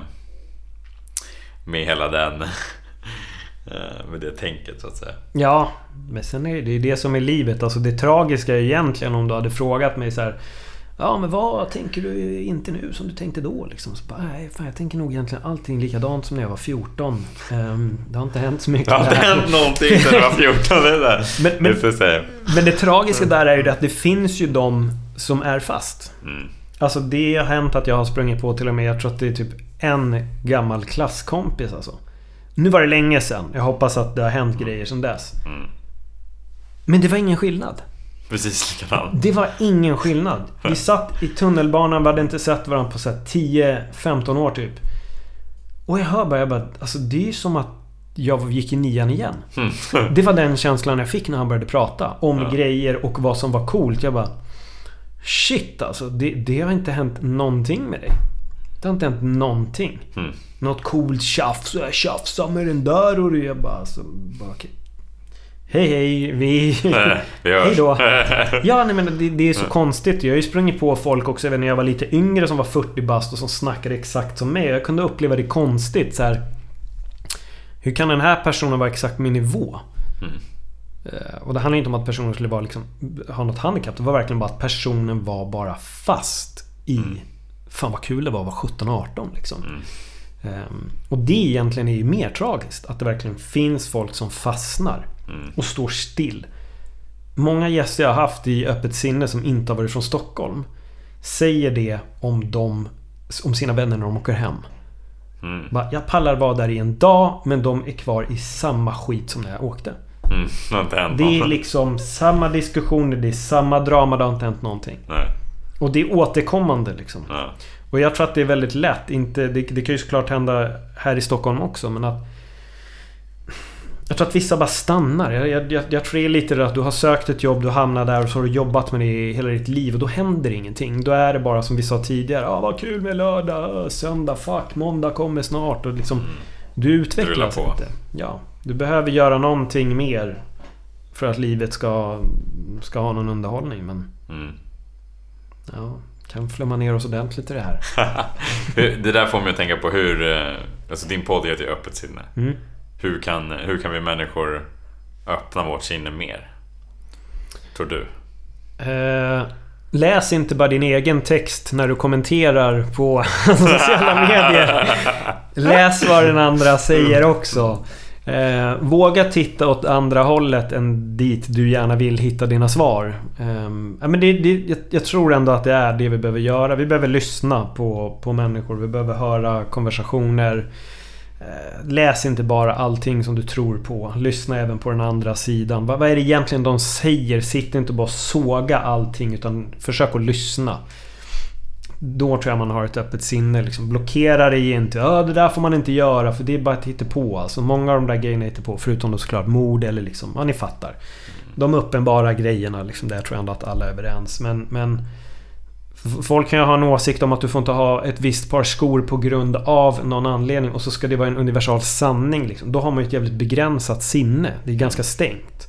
med hela den (laughs) eh, med det tänket så att säga. Ja, men sen är det det som är livet. Alltså det tragiska egentligen om du hade frågat mig så här Ja, men vad tänker du inte nu som du tänkte då? Liksom. Så bara, nej, fan, jag tänker nog egentligen allting likadant som när jag var 14. Um, det har inte hänt så mycket. Det har inte hänt någonting sedan jag var 14. Det där. Men, men, Det men det tragiska där är ju det att det finns ju de som är fast. Mm. Alltså det har hänt att jag har sprungit på till och med, jag tror att det är typ en gammal klasskompis alltså. Nu var det länge sedan. Jag hoppas att det har hänt grejer sedan dess. Mm. Men det var ingen skillnad. Precis likadant. Det var ingen skillnad. Vi satt i tunnelbanan, vi hade inte sett varandra på så här 10-15 år typ. Och jag hör bara, jag bara, alltså det är ju som att jag gick i nian igen. Mm. (laughs) Det var den känslan jag fick när han började prata om Ja. grejer och vad som var coolt. Jag bara... Shit alltså, det, det har inte hänt någonting med dig. Det har inte hänt någonting. Mm. Något coolt tjafs och jag tjafsar med den där och det. Jag bara, alltså, bara okej. Hej hej, vi... (laughs) Vi hörs. Hej då. (laughs) Ja, nej men det, det är så konstigt. Jag har ju sprungit på folk också även när jag var lite yngre som var 40 bast och som snackade exakt som mig. Jag kunde uppleva det konstigt så här. Hur kan den här personen vara exakt min nivå? Mm. Eh, Och det handlar inte om att personen skulle vara liksom, ha något handikapp. Det var verkligen bara att personen var bara fast i... Fan vad kul det var att vara 17-18 liksom. Mm. Ehm, Och det egentligen är ju mer tragiskt. Att det verkligen finns folk som fastnar Mm. och står still. Många gäster jag har haft i Öppet sinne som inte har varit från Stockholm säger det om, dem, om sina vänner när de åker hem. Mm. Bara, jag pallar vara där i en dag men de är kvar i samma skit som när jag åkte. Mm. (laughs) Det har inte hänt Det är liksom samma diskussioner, det är samma drama, det har inte hänt någonting. Nej. Och det är återkommande liksom. Ja. Och jag tror att det är väldigt lätt. Inte, det, det kan ju såklart hända här i Stockholm också men att... Jag tror att vissa bara stannar. Jag, jag, jag, jag tror det är lite det att du har sökt ett jobb, du hamnar där och så har du jobbat med det i hela ditt liv och då händer ingenting. Då är det bara som vi sa tidigare. Ah, vad kul med lördag, söndag, fuck, måndag kommer snart. Och liksom, du utvecklas på. inte. Ja, du behöver göra någonting mer för att livet ska, ska ha någon underhållning. Men Mm. ja, kan flumma ner oss ordentligt i det här. (laughs) Det där får mig att tänka på hur... eh, Alltså din podd heter ju Öppet sinne. Mm. Hur kan, hur kan vi människor öppna vårt sinne mer? Tror du? Eh, läs inte bara din egen text när du kommenterar på (laughs) sociala medier. (laughs) Läs vad den andra säger också. Eh, våga titta åt andra hållet än dit du gärna vill hitta dina svar. Eh, men det, det, jag, jag tror ändå att det är det vi behöver göra. Vi behöver lyssna på, på människor. Vi behöver höra konversationer. Eh, läs inte bara allting som du tror på. Lyssna även på den andra sidan. Vad, vad är det egentligen de säger? Sitt inte bara och såga allting utan försök att lyssna. Då tror jag man har ett öppet sinne. Liksom. Blockera dig inte. Ja, det där får man inte göra för det är bara ett hittepå. Alltså, många av de där grejerna är på. Förutom då såklart mord eller liksom... Ja, ni fattar. De uppenbara grejerna, liksom, där tror jag ändå att alla är överens. Men... men Folk kan ju ha en åsikt om att du får inte ha ett visst par skor på grund av någon anledning och så ska det vara en universal sanning. Liksom. Då har man ju ett jävligt begränsat sinne. Det är ganska stängt.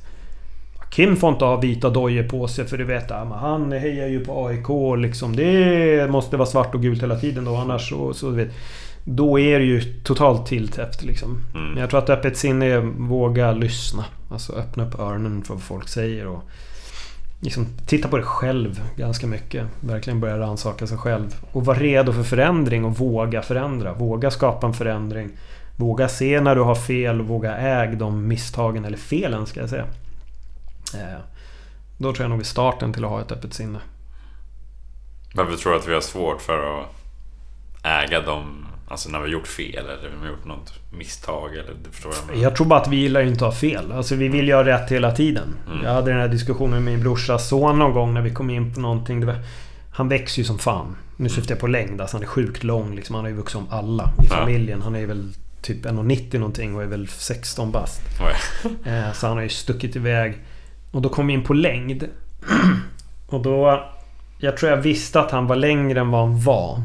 Kim får inte ha vita dojor på sig för du vet, han hejar ju på AIK liksom. Det måste vara svart och gult hela tiden då annars så, så vet. Då är det ju totalt tilltäppt liksom. Mm. Jag tror att öppet sinne är våga lyssna. Alltså öppna upp öronen för vad folk säger och liksom titta på det själv ganska mycket. Verkligen börja rannsaka sig själv. Och vara redo för förändring och våga förändra. Våga skapa en förändring. Våga se när du har fel och våga äga de misstagen, eller felen ska jag säga. Eh, då tror jag nog är starten till att ha ett öppet sinne. Varför tror du att vi har svårt för att äga de... Alltså när vi har gjort fel eller vi har gjort något misstag eller du förstår jag? Jag tror bara att vi gillar inte att ha fel. Alltså vi vill göra rätt hela tiden. Mm. Jag hade den här diskussionen med min brorsas son någon gång när vi kom in på någonting. Det var, han växer ju som fan. Nu syftar jag på längd. Alltså han är sjukt lång. Liksom. Han har ju vuxit om alla i familjen. Han är ju väl typ 1,90 någonting och är väl 16 bast. (laughs) Eh, Så han har ju stuckit iväg. Och då kom vi in på längd. (clears throat) Och då... Jag tror jag visste att han var längre än vad han var.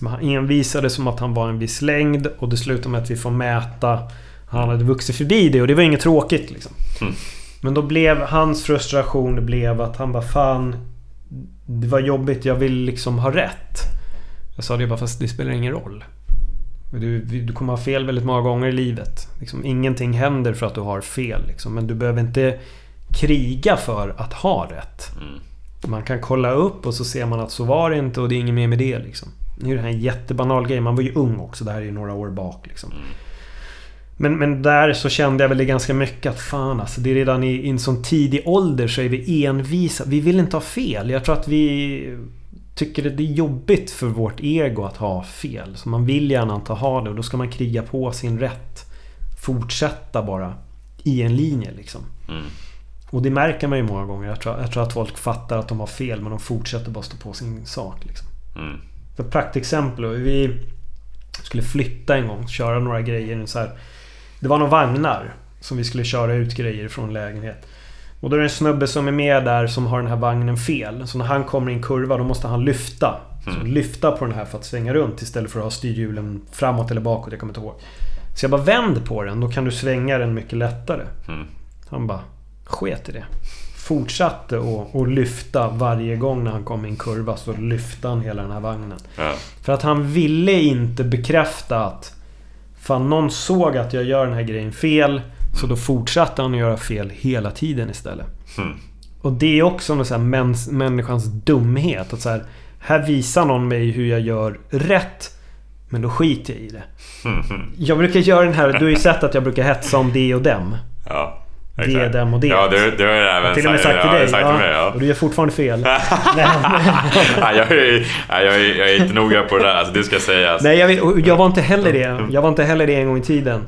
Men han envisade som att han var en viss längd och det slutade med att vi får mäta. Han hade vuxit förbi det och det var inget tråkigt liksom. Mm. Men då blev hans frustration blev att han bara fan... Det var jobbigt, jag vill liksom ha rätt. Jag sa det bara fast det spelar ingen roll. Du, du kommer ha fel väldigt många gånger i livet. Liksom, ingenting händer för att du har fel. Liksom. Men du behöver inte kriga för att ha rätt. Mm. Man kan kolla upp och så ser man att så var det inte och det är inget mer med det liksom. Nu är det här en jättebanal grej. Man var ju ung också. Det här är ju några år bak liksom. Mm. Men, men där så kände jag väl det ganska mycket att fan alltså. Det är redan i, i en sån tidig ålder så är vi envisa. Vi vill inte ha fel. Jag tror att vi tycker att det är jobbigt för vårt ego att ha fel. Så man vill gärna inte ha det och då ska man kriga på sin rätt. Fortsätta bara i en linje liksom. Mm. Och det märker man ju många gånger. Jag tror, jag tror att folk fattar att de har fel men de fortsätter bara stå på sin sak. Liksom. Mm. För praktexempel. Vi skulle flytta en gång. Köra några grejer. Så här. Det var några vagnar som vi skulle köra ut grejer från lägenhet. Och då är det en snubbe som är med där som har den här vagnen fel. Så när han kommer i en kurva då måste han lyfta. Så Mm. lyfta på den här för att svänga runt istället för att ha styrhjulen framåt eller bakåt. Jag kommer inte ihåg. Så jag bara vänd på den. Då kan du svänga den mycket lättare. Mm. Han bara sket i det. Fortsatte att lyfta varje gång när han kom i en kurva. Så lyfte han hela den här vagnen. Ja. För att han ville inte bekräfta att Fan någon såg att jag gör den här grejen fel. Så då fortsatte han att göra fel hela tiden istället. Mm. Och det är också någon så mäns, människans dumhet. Att så här, här visar någon mig hur jag gör rätt. Men då skiter jag i det. Mm. Jag brukar göra den här... Du har ju sett att jag brukar hetsa om det och dem. Ja. Det, dem och det. Ja, det, det har även till och med sagt till dig. sagt till mig. Ja. Och du gör fortfarande fel. (laughs) (laughs) Nej, jag, är, jag, är, jag är inte noga på det där, alltså, det ska sägas. Nej, jag, vet, jag var inte heller det. Jag var inte heller det en gång i tiden.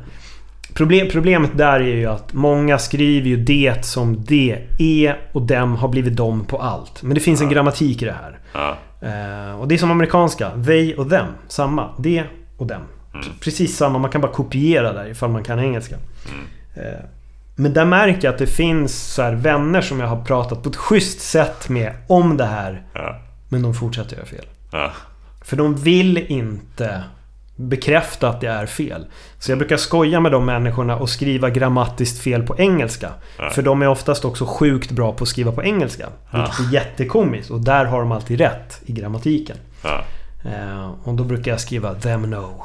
Problem, problemet där är ju att många skriver ju det som det är och dem har blivit dom på allt. Men det finns en grammatik i det här. Ja. Eh, och det är som amerikanska. They och them. Samma. Det och dem. Mm. Precis samma. Man kan bara kopiera där ifall man kan engelska. Mm. Eh, men där märker jag att det finns så vänner som jag har pratat på ett schysst sätt med om det här. Ja. Men de fortsätter göra fel. Ja. För de vill inte bekräfta att det är fel. Så jag brukar skoja med de människorna och skriva grammatiskt fel på engelska. Ja. För de är oftast också sjukt bra på att skriva på engelska. Vilket är jättekomiskt. Och där har de alltid rätt i grammatiken. Ja. Eh, och då brukar jag skriva them know.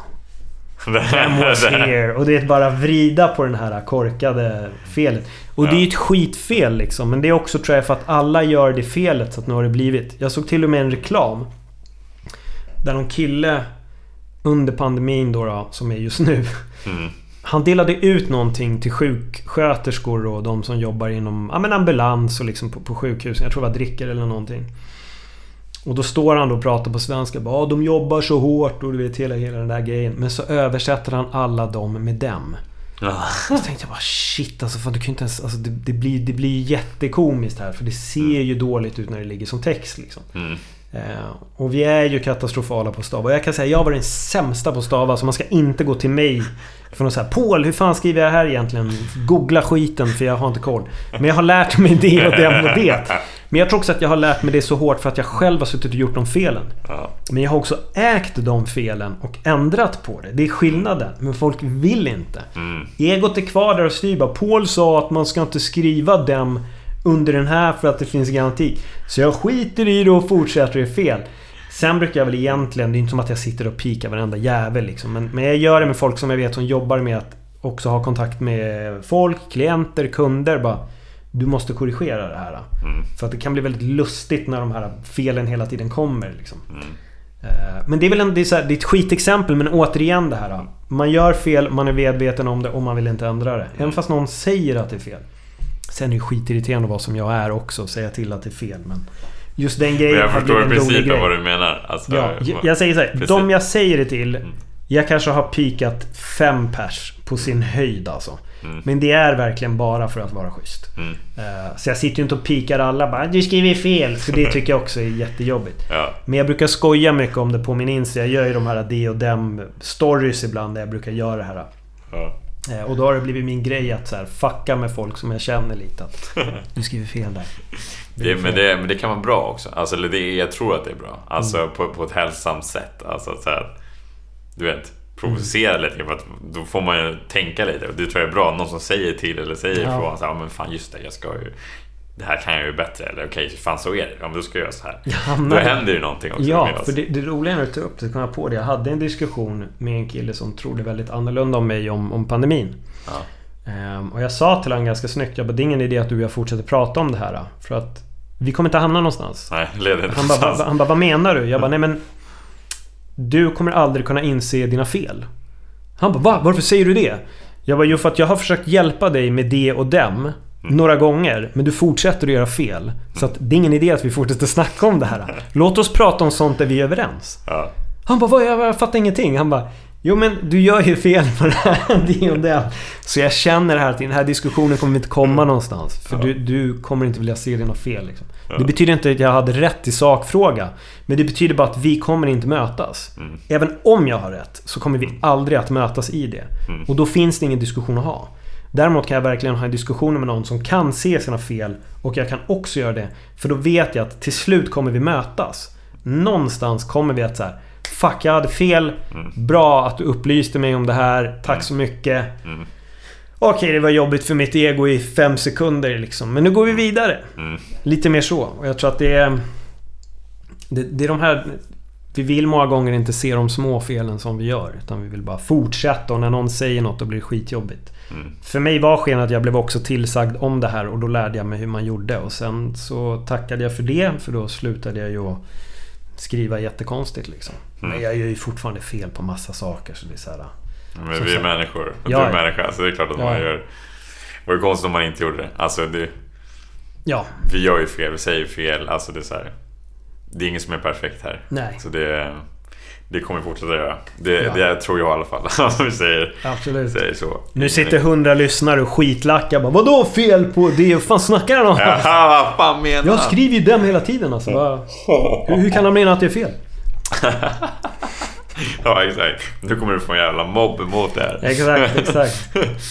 Them was here. Och det är bara vrida på den här korkade felet. Och det är ju ett skitfel liksom. Men det är också tror jag för att alla gör det felet så att nu har det blivit. Jag såg till och med en reklam. Där någon kille under pandemin då, då som är just nu. Mm. (laughs) Han delade ut någonting till sjuksköterskor och de som jobbar inom ja, men ambulans och liksom på, på sjukhusen. Jag tror det var dricker eller någonting. Och då står han då och pratar på svenska. Bara, "Ja, de jobbar så hårt och du vet hela, hela den där grejen. Men så översätter han alla dem med dem. Ja. Så tänkte jag bara shit alltså, fan, du kan inte ens, alltså det, det, blir, det blir jättekomiskt här. För det ser ju dåligt ut när det ligger som text liksom. Mm. Eh, och vi är ju katastrofala på att stava. Och jag kan säga jag var den sämsta på att stava. Så man ska inte gå till mig för så här Paul, hur fan skriver jag här egentligen? Googla skiten för jag har inte koll. Men jag har lärt mig det och det och det. Men jag tror också att jag har lärt mig det så hårt för att jag själv har suttit och gjort de felen. Men jag har också ägt de felen och ändrat på det. Det är skillnaden. Men folk vill inte. Mm. Egot är kvar där och styr bara. Paul sa att man ska inte skriva dem under den här för att det finns garanti. Så jag skiter i det och fortsätter det fel. Sen brukar jag väl egentligen, det är inte som att jag sitter och pikar varenda jävel liksom. Men, men jag gör det med folk som jag vet som jobbar med att också ha kontakt med folk, klienter, kunder. Bara, du måste korrigera det här. Mm. För att det kan bli väldigt lustigt när de här felen hela tiden kommer. Liksom. Mm. Eh, Men det är väl en, det är så här, det är ett skitexempel men återigen det här. Man gör fel, man är medveten om det och man vill inte ändra det. Även fast någon säger att det är fel. Sen är det skitirriterande att vara som jag är också och säga till att det är fel. Men just den Men grejen jag har förstår i princip vad du menar. Alltså, Ja, jag, jag säger så här. Precis. De jag säger det till. Mm. Jag kanske har pikat fem pers på sin höjd alltså. Mm. Men det är verkligen bara för att vara schysst. Mm. Eh, Så jag sitter ju inte och pikar alla bara Du skriver fel. För det tycker jag också är jättejobbigt. (laughs) Ja. Men jag brukar skoja mycket om det på min Insta. Jag gör ju de här de och dem stories ibland där jag brukar göra det här. Ja. Eh, Och då har det blivit min grej att så här, fucka med folk som jag känner lite. Att (laughs) du skriver fel där. Det, men, det, men det kan vara bra också. Alltså, eller det, jag tror att det är bra. Alltså Mm. på, på ett hälsosamt sätt. Alltså så här, Du vet, provocera lite. För att då får man ju tänka lite. Och det tror jag är bra. Någon som säger till eller säger Ja. ifrån. Så här, "Ja, men fan just det, jag ska ju... Det här kan jag ju bättre. Eller okej, fan så är det. Ja, men då ska göra så här. Jag Då hamnar- händer ju någonting också. Ja, för det, det roliga när du tar upp det, kom jag på det. Jag hade en diskussion med en kille som trodde väldigt annorlunda om mig om, om pandemin. Ja. Ehm, och jag sa till honom ganska snyggt, jag bara, det är ingen idé att du och jag fortsätter prata om det här. För att Vi kommer inte hamna någonstans. Nej, leder inte Han bara, någonstans. va- han bara, vad menar du? Jag bara, (laughs) nej men... Du kommer aldrig kunna inse dina fel. Han bara, va? Varför säger du det? Jag bara, jo för att jag har försökt hjälpa dig med det och dem. Några gånger, men du fortsätter att göra fel. Så att det är ingen idé att vi fortsätter snacka om det här. Låt oss prata om sånt där vi är överens. Ja. Han bara, vad? Jag, jag fattar ingenting. Han bara, jo men du gör ju fel på det här, (laughs) det och det. Så jag känner här att den här diskussionen kommer vi inte komma någonstans. För Ja. du, du kommer inte vilja se dina fel. Liksom. Ja. Det betyder inte att jag hade rätt i sakfråga. Men det betyder bara att vi kommer inte mötas. Mm. Även om jag har rätt så kommer vi aldrig att mötas i det. Mm. Och då finns det ingen diskussion att ha. Däremot kan jag verkligen ha en diskussion med någon som kan se sina fel och jag kan också göra det. För då vet jag att till slut kommer vi mötas. Någonstans kommer vi att så här. Fuck, jag hade fel. Mm. Bra att du upplyste mig om det här. Tack så mycket. Mm. Okej, det var jobbigt för mitt ego i fem sekunder liksom. Men nu går vi vidare. Mm. Lite mer så. Och jag tror att det är... Det, det är de här... Vi vill många gånger inte se de små felen som vi gör. Utan vi vill bara fortsätta och när någon säger något då blir det skitjobbigt. Mm. För mig var skenet att jag blev också tillsagd om det här och då lärde jag mig hur man gjorde. Och sen så tackade jag för det för då slutade jag ju skriva jättekonstigt liksom. Mm. Men jag gör ju fortfarande fel på massa saker så det är så här... Men Som vi är sagt. människor. Och Ja, du är människa, så det är klart att Ja. man gör... Det vore konstigt om man inte gjorde det. Alltså, det, Ja, vi gör ju fel, vi säger fel. Alltså, det är så här, Det är ingen som är perfekt här. nej. Så det, det kommer vi fortsätta göra. Det, Ja. det tror jag i alla fall. (laughs) Om vi säger, Absolut. säger så. Nu sitter hundra lyssnare och skitlackar bara Vadå fel på det? Vad fan snackar han om? Jaha, (laughs) vad fan menar Jag skriver ju dem hela tiden alltså. (laughs) Hur, hur kan han mena att det är fel? Ja, exakt. Nu kommer du få en jävla mobb emot det här. Exakt, exakt.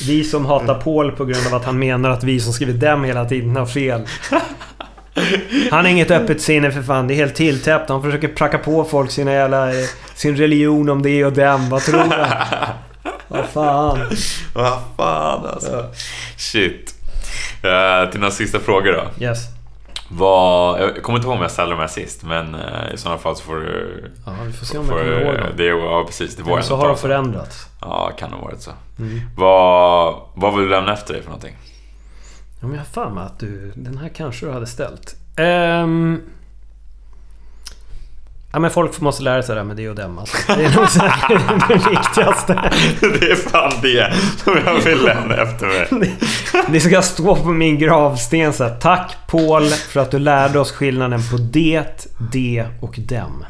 Vi som hatar Paul på grund av att han menar att vi som skriver dem hela tiden har fel. Han har inget öppet sinne för fan. Det är helt tilltäppt. Han försöker pracka på folk sina jävla... eh, Sin religion om det och dem. Vad tror du? Vad fan. Vad fan alltså. Shit. Uh, till några sista frågor då. Yes. Vad, jag kommer inte ihåg om jag ställde de här sist, men eh, i sådana fall så får du... Ja, vi får se om får, jag kommer ihåg dem. det, Ja, precis. Det var Eller så har de förändrats. Ja, kan ha varit så. Mm. Vad, vad vill du lämna efter dig för någonting? Ja, men jag har för mig att du... Den här kanske du hade ställt. Ehm... Ja men folk måste lära sig det här med det och dem alltså. Det är nog säkert (laughs) det viktigaste. det är fan det som jag vill lämna efter mig. Det ska stå på min gravsten så här. Tack Paul för att du lärde oss skillnaden på det, det och dem.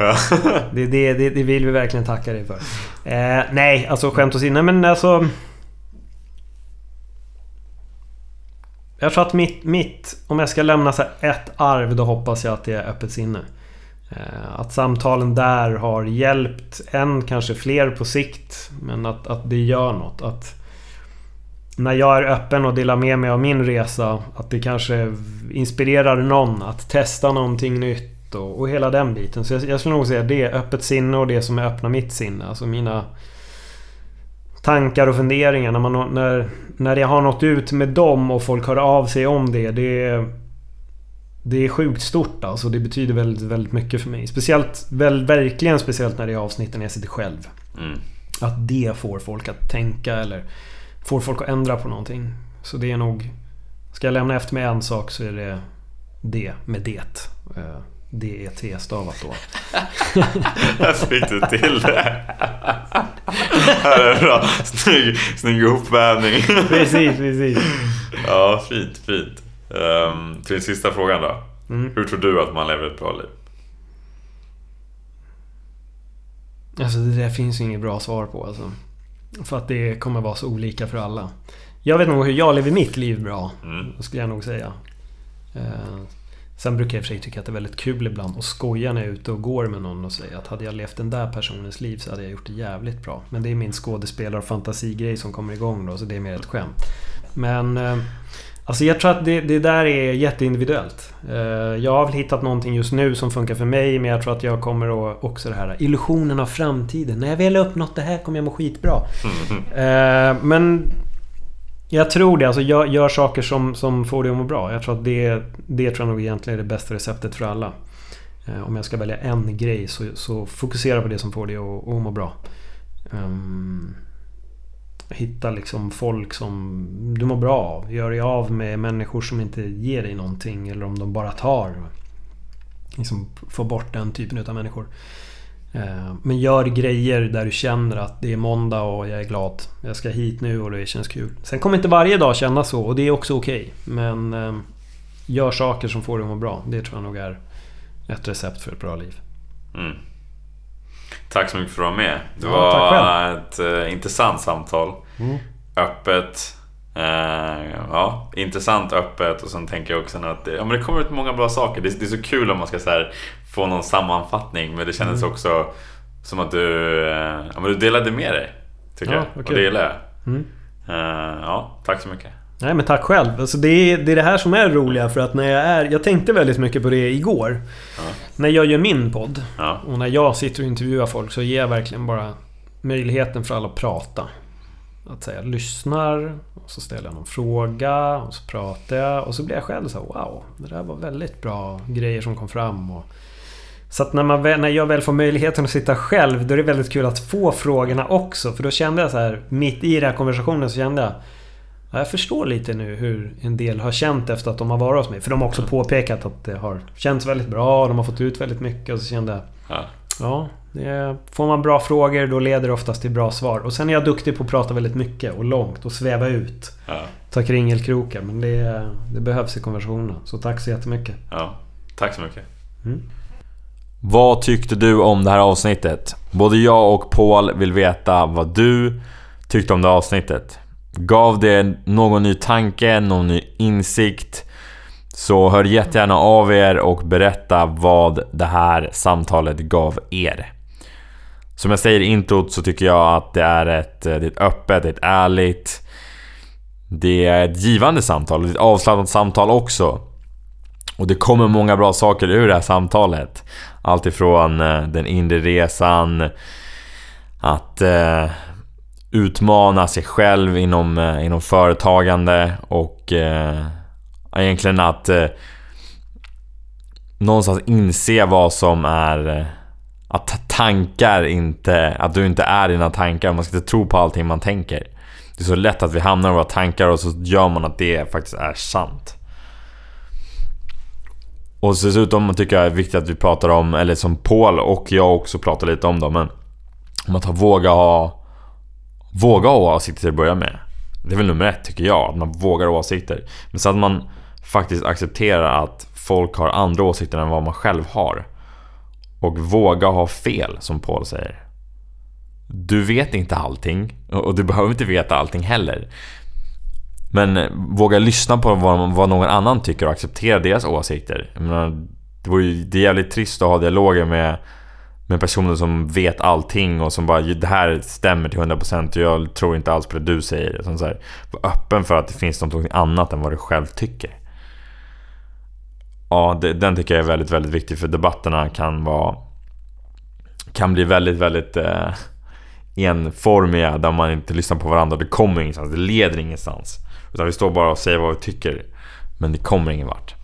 Det, det, det, det vill vi verkligen tacka dig för. Eh, nej, alltså skämt åsido. Nej men alltså... Jag tror att mitt, mitt... Om jag ska lämna så här ett arv då hoppas jag att det är öppet sinne. Eh, att samtalen där har hjälpt en, kanske fler på sikt. Men att, att det gör något. Att när jag är öppen och delar med mig av min resa. Att det kanske inspirerar någon att testa någonting nytt. Och, och hela den biten. Så jag, jag skulle nog säga det. Öppet sinne och det som öppnar mitt sinne. Alltså mina tankar och funderingar. När, man, när, när jag har nått ut med dem och folk hör av sig om det. Det är, det är sjukt stort alltså. Det betyder väldigt, väldigt mycket för mig. Speciellt, väl, verkligen speciellt när det är avsnitten när jag sitter själv. Mm. Att det får folk att tänka eller får folk att ändra på någonting. Så det är nog... Ska jag lämna efter mig en sak så är det det med det. D-E-T stavat då. (laughs) Här fick du till det. Här är bra. Snygg, snygg uppvärmning. Precis, precis. Ja, fint, fint. Um, till den sista frågan då. Mm. Hur tror du att man lever ett bra liv? Alltså det där finns ju inget bra svar på alltså. För att det kommer vara så olika för alla. Jag vet nog hur jag lever mitt liv bra. Mm. Skulle jag nog säga. Eh, sen brukar jag i och för sig tycka att det är väldigt kul ibland att skoja när jag är ute och går med någon och säga att hade jag levt den där personens liv så hade jag gjort det jävligt bra. Men det är min skådespelar och fantasigrej som kommer igång då, så det är mer ett skämt. Men... Eh, alltså jag tror att det, det där är jätteindividuellt. Eh, jag har väl hittat någonting just nu som funkar för mig, men jag tror att jag kommer att också det här illusionen av framtiden. När jag väl har uppnått det här kommer jag må skitbra. Eh, men jag tror det. Alltså gör, gör saker som, som får dig att må bra. Jag tror att det, det tror jag nog egentligen är det bästa receptet för alla. Eh, om jag ska välja en grej så, så fokusera på det som får dig att, att må bra. Um, Hitta liksom folk som du mår bra av. Gör dig av med människor som inte ger dig någonting eller om de bara tar. Liksom få bort den typen av människor. Eh, men gör grejer där du känner att det är måndag och jag är glad. Jag ska hit nu och det känns kul. Sen kommer inte varje dag kännas så och det är också okej. Okay. Men eh, gör saker som får dig att må bra. Det tror jag nog är ett recept för ett bra liv. Mm. Tack så mycket för att du var med. Det ja, var ett uh, intressant samtal. Mm. Öppet. Uh, ja, intressant, öppet och sen tänker jag också att ja, men det kommer ut många bra saker. Det, det är så kul om man ska här, få någon sammanfattning men det kändes mm. också som att du, uh, ja, men du delade med dig. Tycker ja, jag. Och det gillar jag. Mm. ja, tack så mycket. Nej men tack själv. Alltså det, är, det är det här som är roliga för att när jag är... Jag tänkte väldigt mycket på det igår. Ja. När jag gör min podd och när jag sitter och intervjuar folk så ger jag verkligen bara möjligheten för alla att prata. Att säga lyssnar och så ställer jag någon fråga och så pratar jag och så blir jag själv så här, wow. Det där var väldigt bra grejer som kom fram. Och, så att när, man, när jag väl får möjligheten att sitta själv då är det väldigt kul att få frågorna också. För då kände jag så här, mitt i den här konversationen så kände jag jag förstår lite nu hur en del har känt efter att de har varit hos mig. För de har också påpekat att det har känts väldigt bra. De har fått ut väldigt mycket och så kände jag... Ja. ja får man bra frågor då leder det oftast till bra svar. Och sen är jag duktig på att prata väldigt mycket och långt och sväva ut. Ja. Ta kringelkrokar. Men det, det behövs i konversationen. Så tack så jättemycket. Ja, tack så mycket. Mm. Vad tyckte du om det här avsnittet? Både jag och Paul vill veta vad du tyckte om det här avsnittet. Gav det någon ny tanke, någon ny insikt? Så hör jättegärna av er och berätta vad det här samtalet gav er. Som jag säger i introt så tycker jag att det är ett, eh, det är ett öppet, ett ärligt. Det är ett givande samtal, det är ett avslappnat samtal också. Och det kommer många bra saker ur det här samtalet. Allt ifrån eh, den inre resan Att eh, utmana sig själv inom, eh, inom företagande och eh, egentligen att eh, någonstans inse vad som är eh, att tankar inte, att du inte är dina tankar. Man ska inte tro på allting man tänker. Det är så lätt att vi hamnar i våra tankar och så gör man att det faktiskt är sant. Och dessutom tycker jag det är viktigt att vi pratar om, eller som Paul och jag också pratar lite om då, men om att våga ha Våga ha åsikter till att börja med. Det är väl nummer ett tycker jag, att man vågar ha åsikter. Men så att man faktiskt accepterar att folk har andra åsikter än vad man själv har. Och våga ha fel, som Paul säger. Du vet inte allting och du behöver inte veta allting heller. Men eh, våga lyssna på vad, någon annan tycker och acceptera deras åsikter. Jag menar, det, vore ju, det är jävligt trist att ha dialoger med med personer som vet allting och som bara det här stämmer till 100% och jag tror inte alls på det du säger. Så här, var öppen för att det finns något annat än vad du själv tycker. Ja, det, den tycker jag är väldigt, väldigt viktig för debatterna kan vara kan bli väldigt, väldigt eh, enformiga där man inte lyssnar på varandra. Det kommer ingenstans, det leder ingenstans. Utan vi står bara och säger vad vi tycker. Men det kommer ingen vart.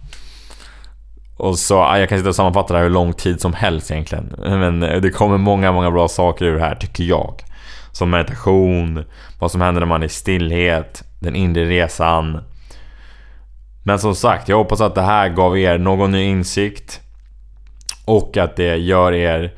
Och så, jag kan sitta och sammanfatta det här hur lång tid som helst egentligen. Men det kommer många, många bra saker ur det här, tycker jag. Som meditation, vad som händer när man är i stillhet, den inre resan. Men som sagt, jag hoppas att det här gav er någon ny insikt. Och att det gör er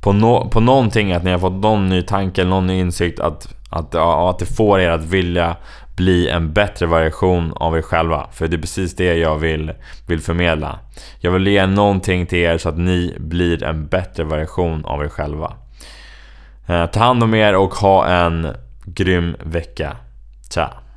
på, no på någonting, att ni har fått någon ny tanke eller någon ny insikt. Att, att, att det får er att vilja bli en bättre version av er själva. För det är precis det jag vill, vill förmedla. Jag vill ge någonting till er så att ni blir en bättre version av er själva. Eh, ta hand om er och ha en grym vecka. Ciao!